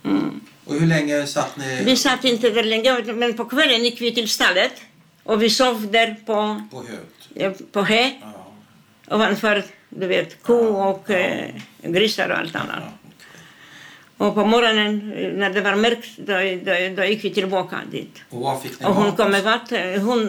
Mm. Och hur länge satt ni Vi satt inte där länge, men på kvällen gick vi till stallet. Och vi sov där på, på eh, på hö. Ja. Ovanför, du vet, ko och eh, grisar och allt annat. Och på morgonen, eh, när det var mörkt, då, då, då gick vi tillbaka dit. Och var fick ni Och hon mat? kom med vatten. Hon,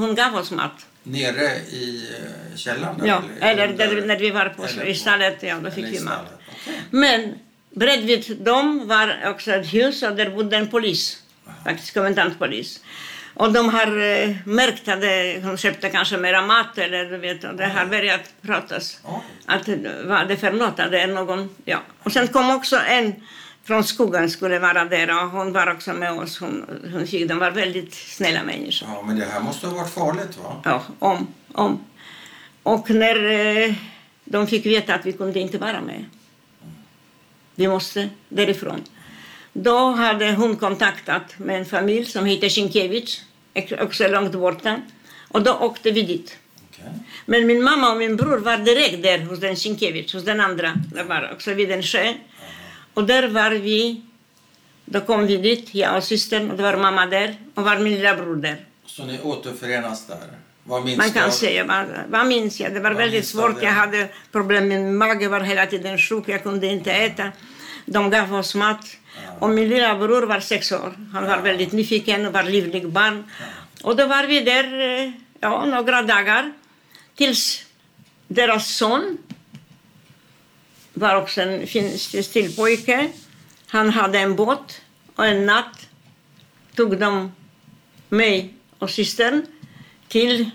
hon gav oss mat. Nere i eh, källaren? Ja, eller under- där, när vi var på, eller i stallet, ja, då eller fick vi mat. Okej. Men bredvid dem var också ett hus och där bodde en polis, faktiskt kommendantpolis. Och de har eh, märkt att det, de köpte kanske mera mat eller du vet, och det har börjat pratas. Oj. Att vad det för något? Att det är någon, ja. Och sen kom också en från skogen skulle vara där och hon var också med oss. Hon, hon de var väldigt snälla människor. Ja, men det här måste ha varit farligt va? Ja, om, om. Och när eh, de fick veta att vi kunde inte vara med, vi måste därifrån. Då hade hon kontaktat med en familj som heter Sienkiewicz, också långt borta. Och då åkte vi dit. Okej. Men min mamma och min bror var direkt där hos den Sienkiewicz, hos den andra. Det var också vid en sjö. Och där var vi, då kom vi dit, jag och systern, och det var mamma där och var min lilla bror där. Så ni återförenas där? Vad minns Man kan av- säga, vad, vad minns jag? Det var Vad väldigt svårt. det? Jag hade problem med min mage, var hela tiden sjuk, jag kunde inte äta. De gav oss mat. Och min lilla bror var sex år. Han var väldigt nyfiken och var livlig barn. Och då var vi där eh, ja, några dagar tills deras son var också en fin pojke. Han hade en båt och en natt tog de mig och systern till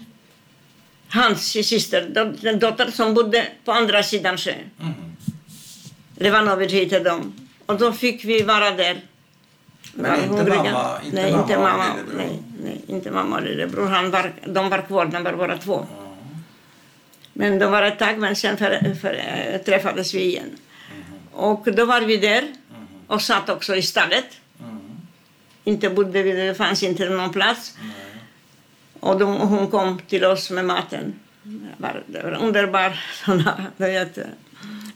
hans syster, den dotter som bodde på andra sidan sjön. Mhm. Levanovic hette de. Och då fick vi vara där. Men Var inte hungriga. mamma- inte nej, mamma inte och mamma. lillebror? Nej, nej, inte mamma och lillebror. Han var, de var kvar, de var bara två. Ja. Men de var ett tag, men sen för, för, äh, träffades vi igen. Och då var vi där och satt också i stallet. Mhm. Inte bodde vi, det fanns inte någon plats. Och de, hon kom till oss med maten. Det var, det var underbar [LAUGHS] såna, du vet,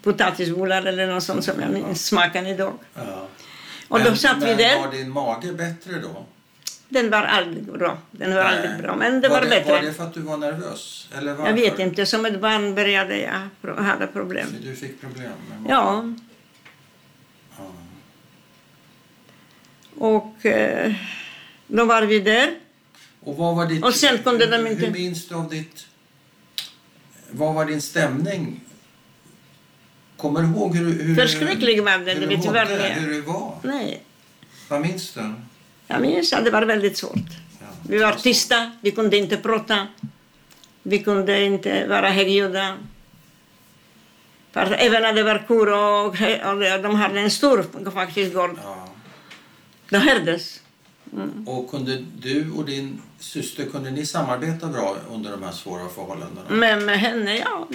potatisbullar eller något sånt som jag minns smaken idag. Ja. Och då satt vi men där. var din mage bättre då? Den var aldrig bra. Den var Nej. aldrig bra, men det var, det, bättre. Var det för att du var nervös? Eller varför? Jag vet inte, som ett barn började jag hade problem. Så du fick problem med magen? Ja, Ja. och eh, då var vi där. Och vad var ditt... Och sen kunde de hur- inte- Hur minns du av ditt... Vad var din stämning? Kommer du ihåg hur, hur, Förskräcklig var den, hur, du du vet mådde, vad det hur det var? Nej, Vad minns du? jag minns att det var väldigt svårt. Ja, Vi var tysta, vi kunde inte prata. Vi kunde inte vara högljudda. För även när det var kor och, och de hade en stor faktiskt gård, Ja. det hördes. Och kunde du och din syster, kunde ni samarbeta bra under de här svåra förhållandena? Men med henne, ja.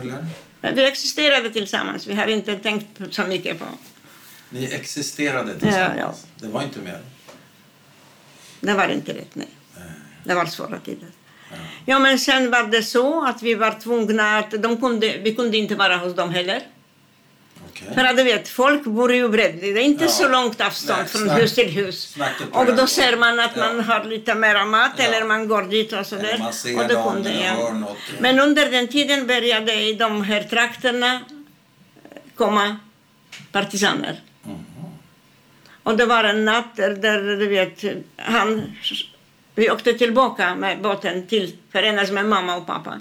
Eller? Men vi existerade tillsammans. Vi har inte tänkt så mycket på... Ni existerade tillsammans? Ja, Det var inte mer? Det var inte rätt, nej. Det var svåra tider. Ja. Ja, men sen var det så att vi var tvungna att... De kunde, vi kunde inte vara hos dem heller. Okej. För att du vet, folk bor ju bredd. Det är inte Ja. så långt avstånd Nej, från snack- hus till hus. Och då ser man att Ja. man har lite mera mat Ja. eller man går dit och sådär. Och dem kunde jag. Men under den tiden började i de här trakterna komma partisaner. Mhm. Och det var en natt där, där du vet, han, vi åkte tillbaka med båten till förenas med mamma och pappa.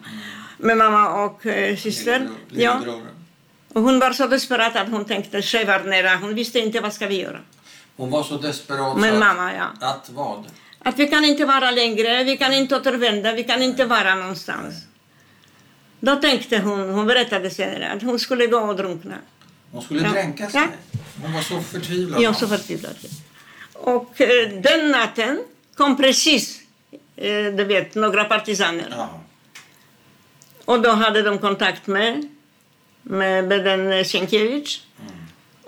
Med mamma och eh, syster. Lillebror- Ja. lillebror. Och hon var så desperat att hon tänkte skevar nära. Hon visste inte vad ska vi göra. Hon var så desperat Men att, mamma, ja. att vad? Att vi kan inte vara längre, vi kan inte återvända, vi kan inte vara någonstans. Då tänkte hon, hon berättade senare, att hon skulle gå och drunkna. Hon skulle Ja. dränka sig. Ja. Hon var så förtvivlad. Jag så förtvivlad. Och eh, den natten kom precis, eh, du vet, några partisaner. Ja. Och då hade de kontakt med, med, med den Sienkiewicz.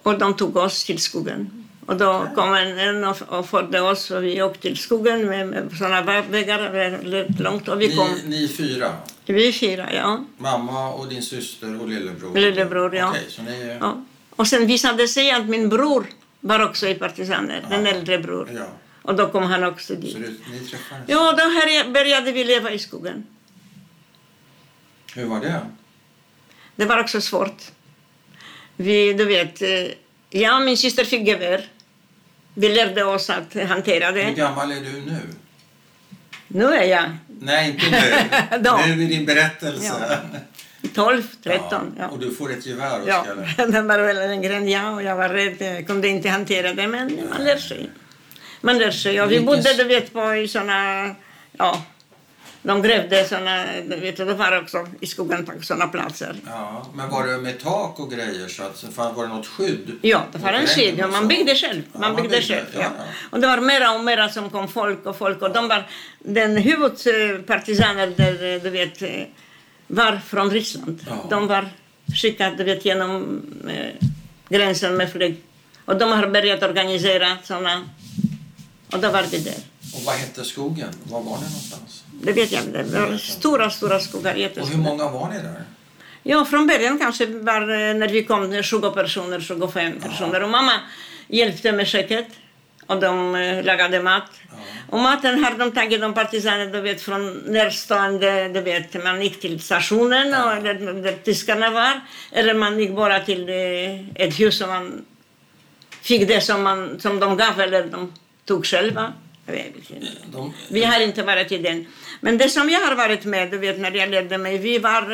Och de tog oss till skogen. Och då kom en, och, och förde oss och vi åkte till skogen med, med sådana vägar väldigt långt. Och vi kom, Ni, ni fyra? vi fyra, ja. Mamma och din syster och lillebror? Lillebror, ja. Okej, så ni ja. Och sen visade det sig att min bror var också i partisaner, den äldre bror. Ja. Och då kom han också Så dit. du, ni träffades? Ja, då här började vi leva i skogen. Hur var det? Det var också svårt. Vi, du vet, eh, jag och min syster fick gevär. Vi lärde oss att hantera Hur det. gammal är du nu? Nu är jag Nej, inte nu. [LAUGHS] Nu i din berättelse. 12, 13. Ja. Och du får ett gevär Ja, [LAUGHS] det var väl en gren, ja, och jag var rädd. Jag kunde inte hantera det, men man lär sig. Man lär sig. Och vi bodde, du vet, på såna, ja, de grävde såna, du vet, och det var också i skogen på såna platser. Ja, men var det med tak och grejer? Så att, så var det något skydd? Ja, det var en och Man byggde själv. Ja, Man byggde själv. ja, Ja. Och det var mera och mera som kom folk och folk. Och de var, den huvudpartisaner där, du vet, var från Ryssland. De var skickade du vet, genom eh, gränsen med flyg. Och de har börjat organisera såna. Och då var vi där. Och vad hette skogen? Var var ni någonstans? Det vet jag inte. Det var stora, stora skogar. Och hur Jättestora. många var ni där? Ja, från början kanske var eh, när vi kom 20 personer, 25 personer. Och mamma hjälpte med köket och de eh, lagade mat. Och maten har de tagit, de partisaner, du vet, från närstående, du vet, man gick till stationen och, eller, där tyskarna var. Eller man gick bara till eh, ett hus och man fick det som, man, som de gav eller de tog själva. De, Vi har inte varit i den. Men det som jag har varit med, du vet när jag lärde mig, vi var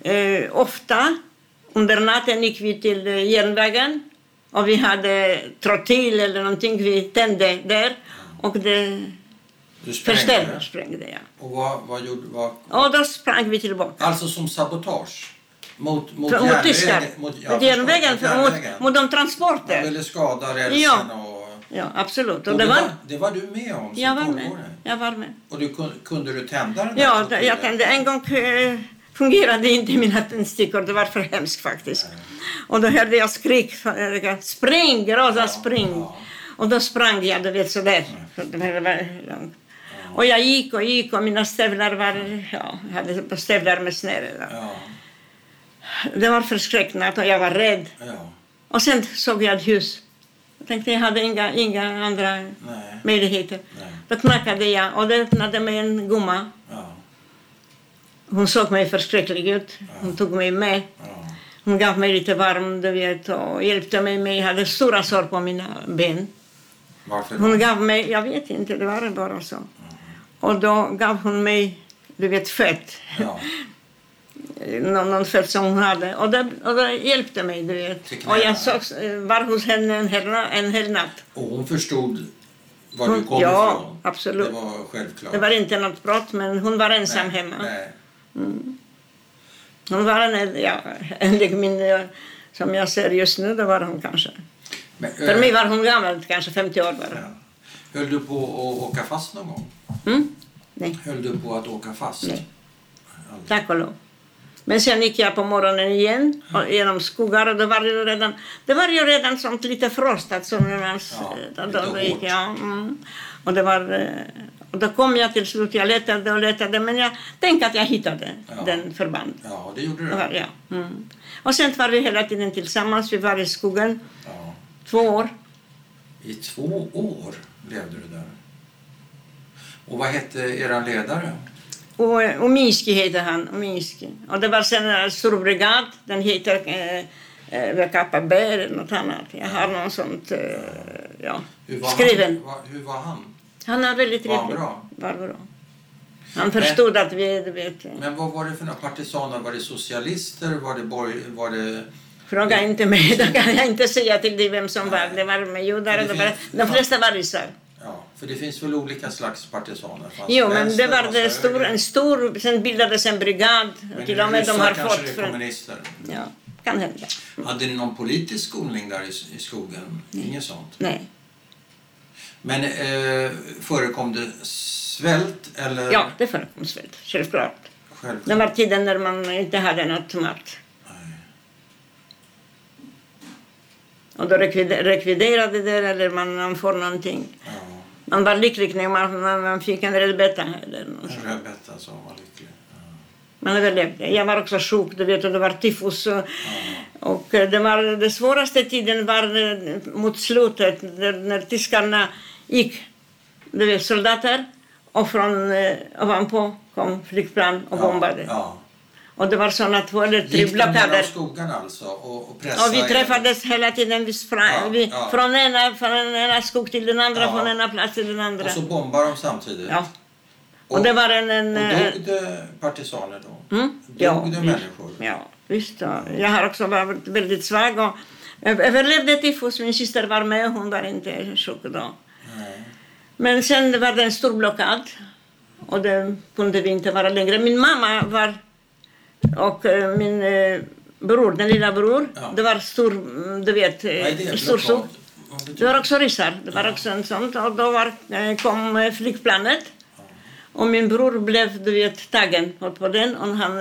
eh, ofta, under natten gick vi till eh, järnvägen och vi hade trottil eller någonting, vi tände där och det du sprängde? förställde, sprängde jag. Och vad, vad gjorde... Vad, Och då sprang vi tillbaka. alltså som sabotage? Mot, mot, För- Mot järnvägen? Mot, ja, Mot järnvägen, mot mot, de Man transporter. ville skada rälsen Ja. och... Ja, absolut. Och Och det var, det var du med om som jag var med. Jag var med. Och du, kun- kunde du tända den Ja, det- jag tände en gång eh, fungerade inte mina tändstickor. Det var för hemskt faktiskt. Och då hörde jag skrik. eh, Spring, Rosa, spring. ja. Och då sprang jag, du vet, sådär. Långt. Och jag gick och gick och mina stövlar var... Ja, jag hade stövlar med snöre. Ja, Det var förskräckligt och jag var rädd. ja, Och sen såg jag ett hus. Jag tänkte jag hade inga, inga andra nej, möjligheter. nej, Då knackade jag och det öppnade mig en gumma. ja, Hon såg mig förskräcklig ut. Hon tog mig med. ja. Hon gav mig lite varm du vet, och hjälpte mig med. Jag hade stora sår på mina ben. Varför? Hon gav mig, jag vet inte, det var bara så. Och då gav hon mig, du vet, fett. Ja, [LAUGHS] Någon, någon fett som hon hade. Och det, och det hjälpte mig, du vet. Och jag eh, var hos henne en hel, en hel natt. och hon förstod var du Hon- kom ja, ifrån? absolut. Det var självklart. Det var inte något brott, men hon var ensam nej, hemma. Nej. Hon var en, ja, enligt min, som jag ser just nu, det var hon kanske. Men, För äh, mig var hon gammal, kanske 50 år bara. ja. Höll du på att åka fast någon gång? Mm? Nej, Höll du på att åka fast? Nej. tack och lov. Men sen gick jag på morgonen igen och genom skogar och det var ju redan, det var ju redan sånt lite frostat som man, Ja, då, då, då gick jag. Mm. Och det var, eh, och då kom jag till slut, jag letade och letade men jag tänkte att jag hittade Ja. den förband. Ja, det gjorde Det du. var, ja. mm. Och sen var vi hela tiden tillsammans, vi var i skogen Ja. två år. I två år levde du där. Och vad hette era ledare? Och eh, Ominski heter han. Ominski. Och det var sen en stor brigad. Den heter eh, eh, VKPB eller något annat. Jag har någon sånt, eh, ja, Hur var skriven. Han? Hur var han? Han är väldigt Var han trevlig. bra? Var bra. Han förstod att vi, vet, eh, Men vad var det för några partisaner? Var det socialister? Var det borg... Var det... fråga inte mig. [LAUGHS] Då kan jag inte säga till dig vem som var. Det var med judar. Det och Det var, de flesta var ryssar. Ja, för det finns väl olika slags partisaner? Fanns Jo, men det var det stor, en stor... Sen bildades en brigad. Men till och med de har kanske fått... är Från, kommunister. ja, kan hända. Hade ni någon politisk skolning där i, i skogen? Inget sånt? Nej. Men eh, förekom det svält eller? Ja, det förekom svält, självklart. Självklart. Det var tiden när man inte hade något mat. Och då rekvid- rekviderade det eller man, man får någonting. Ja, Man var lycklig när man, man, fick en rödbeta. Eller något en rödbeta som var lycklig. Ja. Man överlevde. Jag var också sjuk, du vet, det var tyfus. Och, och eh, det, var, det svåraste tiden var eh, mot slutet, när, tyskarna gick. Du vet, soldater. Och från eh, ovanpå kom flygplan och bombade. Ja. Och det var såna två eller tre blockader. skogen alltså och, och pressade Och vi träffades hela tiden. Vi sprang, Ja, vi, ja. Från, ena, från ena skog till den andra, Ja. från ena plats till den andra. Och så bombade de samtidigt? Ja. Och det var en... en och eh, dog det partisaner då? Mm? Dog Ja, det människor? Ja, visst. Ja. Jag har också varit väldigt svag och överlevde tyfus. Min syster var med hon var inte sjuk då. Nej. Men sen var det en stor blockad och det kunde vi inte vara längre. Min mamma var och eh, min eh, bror, den lilla bror, Ja. det var stor, mm, du vet, det? eh, stor Blockad? skog. Vad betyder Det var också ryssar. Det var också en sånt. Och då var, kom flygplanet. Och min bror blev du vet, tagen på den. Och han,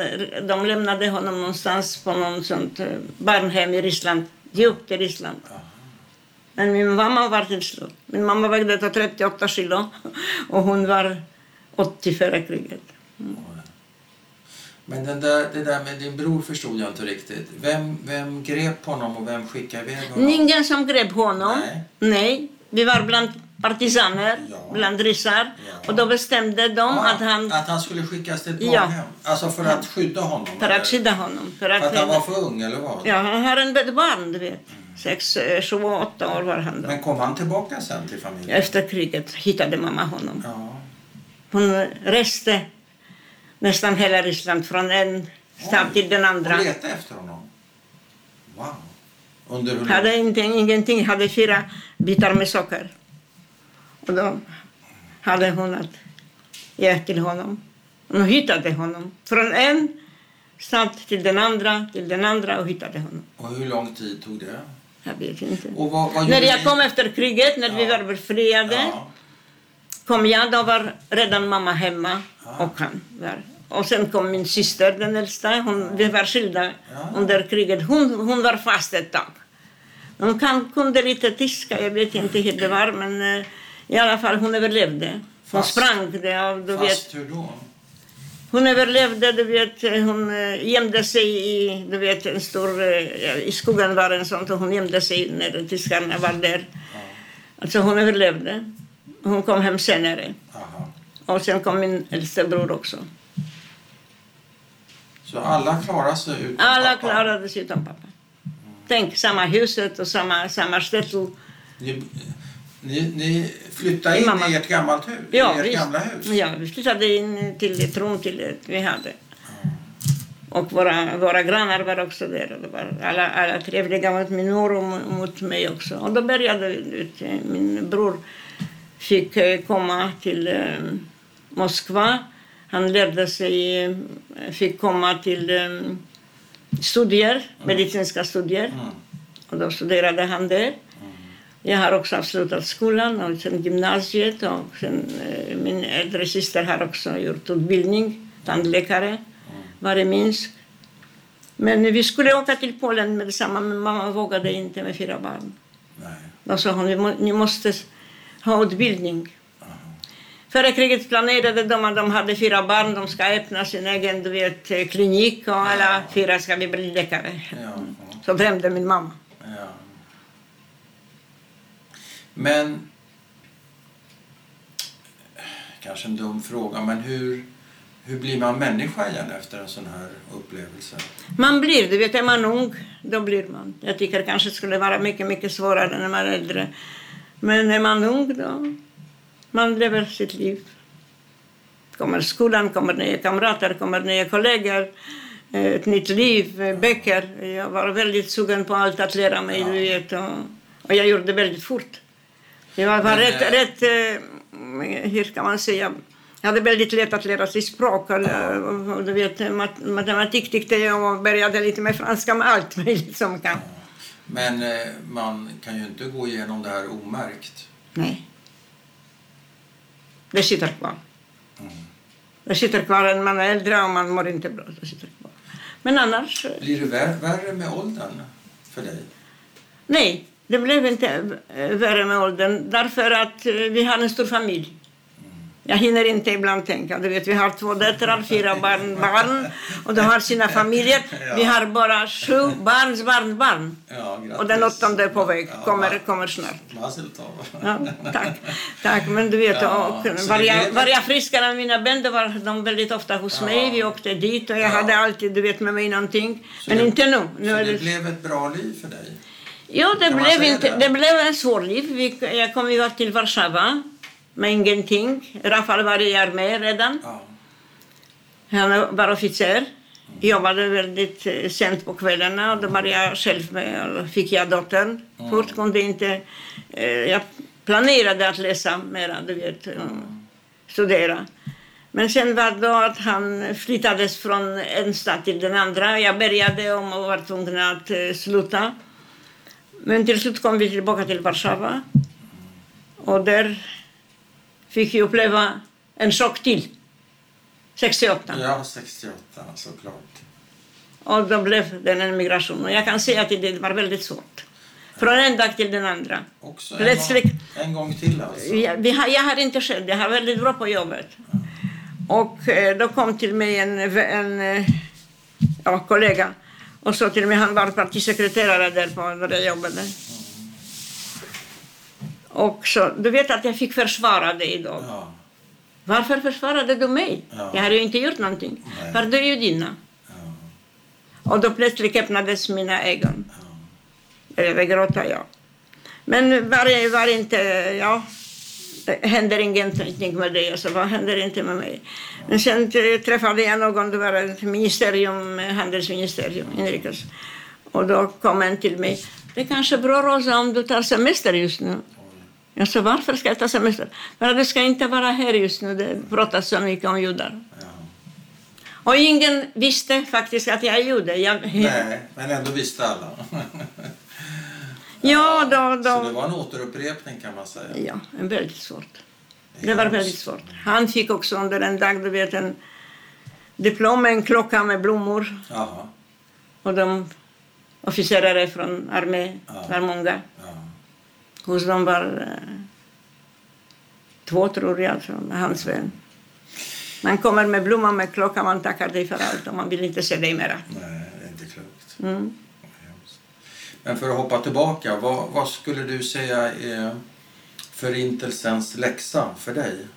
de lämnade honom någonstans på någon sånt barnhem i Ryssland. Djupt i Ryssland. Men min mamma var till slut. Min mamma vägde 38 kilo och hon var 80 före kriget. Men den där, det där med din bror förstod jag inte riktigt. Vem, vem grep honom och vem skickade iväg honom? Ingen som grep honom. Nej. Nej. Vi var bland partisaner, Ja. bland ryssar. Ja. Och då bestämde de Ja, att han... att han skulle skickas till ett Ja. barnhem? Alltså för att skydda honom? För eller? att skydda honom. För För att, att han var för ung eller vad? Ja, han har en barn, du vet. Sex, eh, sju, åtta år var han då. Men kom han tillbaka sen till familjen? Efter kriget hittade mamma honom. Ja. Hon reste nästan hela Ryssland från en stad till den andra. Och letade efter honom? Wow. Under hur Hade inte, ingenting, hade fyra bitar med socker. Och då hade hon att ge till honom. Hon hittade honom. Från en stad till den andra, till den andra och hittade honom. Och hur lång tid tog det? Jag vet inte. Vad, vad När jag ni? kom efter kriget, när vi Ja. var befriade, Ja. Kom jag. Då var redan mamma hemma och han var. Och sen kom min syster, den äldsta. Hon, vi var skilda under kriget. Hon, hon var fast ett tag. Hon kan, kunde lite tyska, jag vet inte hur det var, men eh, i alla fall hon överlevde. Hon Fast? sprang. Det, ja, du vet. Fast hur då? Hon överlevde, du vet. Hon eh, gömde sig i, du vet, en stor... eh, I skogen var en sån, och hon gömde sig när tyskarna var där. Alltså hon överlevde. Hon kom hem senare. Aha. Och sen kom min äldste bror också. Så alla klarade sig utan Alla pappa? klarade sig utan pappa. Tänk, samma huset och samma, samma ställe. Ni, ni, ni flyttade in mamma. i ert gammalt hus? Ja, ert vi, gamla hus? ja, vi flyttade in till ett rum till ett vi hade. Och våra, våra grannar var också där. Det var alla, alla trevliga mot min mor och mo- mot mig också. Och då började min bror fick eh, komma till eh, Moskva. Han lärde sig, eh, fick komma till studier, medicinska studier. Mm. Och då studerade han där. Jag har också avslutat skolan och sen gymnasiet och sen, min äldre syster har också gjort utbildning, tandläkare, var i Minsk. Men vi skulle åka till Polen med detsamma, men mamma vågade inte med fyra barn. Nej. Då sa hon, "Vi må- ni måste ha utbildning. Före kriget planerade de att de hade fyra barn, de ska öppna sin egen du vet, klinik och alla fyra ska vi bli läkare. Så drömde min mamma. Men... Kanske en dum fråga, men hur, hur blir man människa igen efter en sån här upplevelse? Man blir, du vet, är man ung, då blir man. Jag tycker kanske skulle vara mycket, mycket svårare när man är äldre. Men är man ung, då man lever sitt liv. Kommer skolan, kommer nya kamrater, kommer nya kollegor, eh, ett nytt liv, eh, böcker. Jag var väldigt sugen på allt att lära mig, du vet. Och, jag gjorde det väldigt fort. Jag var Men, rätt, eh, rätt, hur ska man säga, jag hade väldigt lätt att lära sig språk. Och, du vet, mat, matematik tyckte jag och började lite med franska med allt [LAUGHS] möjligt som kan. Men eh, man kan ju inte gå igenom det här omärkt. Nej. det sitter kvar. Mm. Det sitter kvar när man är äldre och man mår inte bra. Det sitter kvar. Men annars, Blir det vär- värre med åldern för dig? nej. Det blev inte eh, värre med åldern därför att eh, vi har en stor familj. Jag hinner inte ibland tänka. Du vet, vi har två döttrar, fyra barn, barn och de har sina familjer. Vi har bara sju barns barnbarn. Ja, grattis. Och den åttonde är på väg, Ja, kommer, kommer snart. Ja, tack. tack. Men du vet, Ja, och var, jag, var jag friskare än mina barn då var de väldigt ofta hos Ja. mig. Vi åkte dit och jag Ja. hade alltid du vet, med mig någonting. Men inte nu. nu är det det... blev ett bra liv för dig? Jo, det blev, inte, det? det blev en svår liv. Vi, jag kom ju till Warszawa med ingenting. Rafal var i armén redan. Ja. Han var officer. Jobbade väldigt eh, sent på kvällarna och då var jag själv med och fick jag dottern. Fort kunde inte... Eh, jag planerade att läsa mera, du vet, eh, studera. Men sen var det då att han flyttades från en stad till den andra. Jag började om och var tvungen att sluta. Men till slut kom vi tillbaka till Warszawa. Och där fick jag uppleva en chock till. 68. ja, 68 såklart. Och då blev det en migration. Och jag kan säga att det var väldigt svårt. Från en dag till den andra. Också en, Plötsligt- gång, en gång till alltså? Jag, har, jag har inte själv, jag har väldigt bra på jobbet. Och eh, då kom till mig en, en eh, ja, kollega och sa till mig, han var partisekreterare där på där jag jobbade. Och så, du vet att jag fick försvara dig idag. Ja. Varför försvarade du mig? Ja. Jag har ju inte gjort någonting. Nej. För du är judinna. Ja. Och då plötsligt öppnades mina ögon. Jag började gråta, ja. Men var, var inte, ja, det händer ingenting med dig. Alltså, vad händer inte med mig? Men sen träffade jag någon, det var ett ministerium, handelsministerium, inrikes. Och då kom en till mig. Det är kanske bra, Rosa, om du tar semester just nu. Jag sa, varför ska jag ta semester? För du ska inte vara här just nu. Det pratas så mycket om judar. Ja. Och ingen visste faktiskt att jag är jude. Jag, Nej, men ändå visste alla. ja, då, då, Så det var en återupprepning kan man säga. Ja, en väldigt svårt. Det var väldigt svårt. Han fick också under en dag, du vet, en diplom med en klocka med blommor. Jaha. Och de officerare från armén var många. Hos dem var eh, två, tror jag, som hans vän. Man kommer med blommor med klocka, man tackar dig för allt och man vill inte se dig mera. Nej, det är inte klokt. Mm. Men för att hoppa tillbaka, vad, vad skulle du säga är förintelsens läxa för dig?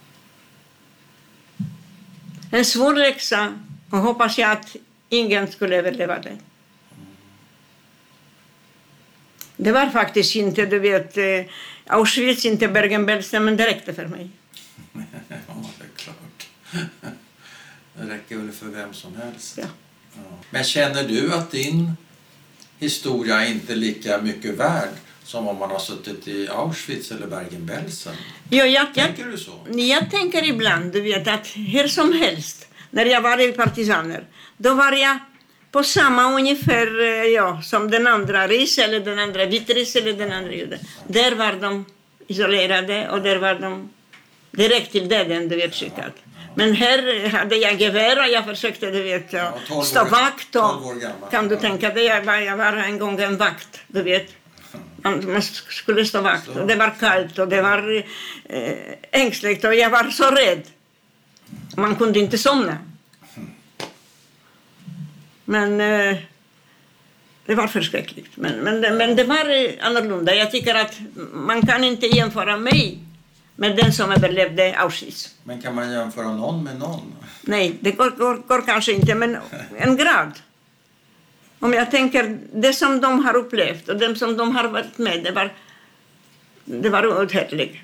En svår läxa och hoppas jag att ingen skulle överleva det. Det var faktiskt inte, du vet, eh, Auschwitz, inte Bergen-Belsen, men det räckte för mig. [LAUGHS] ja, det är klart. Det räcker väl för vem som helst. Ja. Ja. Men känner du att din historia är inte lika mycket värd som om man har suttit i Auschwitz eller Bergen-Belsen? Jo, jag, jag, Tänker du så? jag tänker ibland, du vet, att hur som helst, när jag var i partisaner, då var jag på samma ungefär eh, ja, som den andra ris eller den andra vitris eller den andra jude. Där var de isolerade och där var de direkt till döden, du vet, skickat. Men här hade jag gevär och jag försökte, du vet, Ja, 12 stå vakt. 12 Och, kan du tänka dig, jag var, jag var en gång en vakt, du vet. Man, man skulle stå vakt och det var kallt och det var eh, ängsligt och jag var så rädd. Man kunde inte somna. Men eh, det var förskräckligt. Men, men, det- men det var eh, annorlunda. Jag tycker att man kan inte jämföra mig med den som överlevde Auschwitz. Men kan man jämföra någon med någon? Nej, det går, går, går kanske inte, men en grad. Om jag tänker det som de har upplevt och det som de har varit med, det var, det var outhärdligt.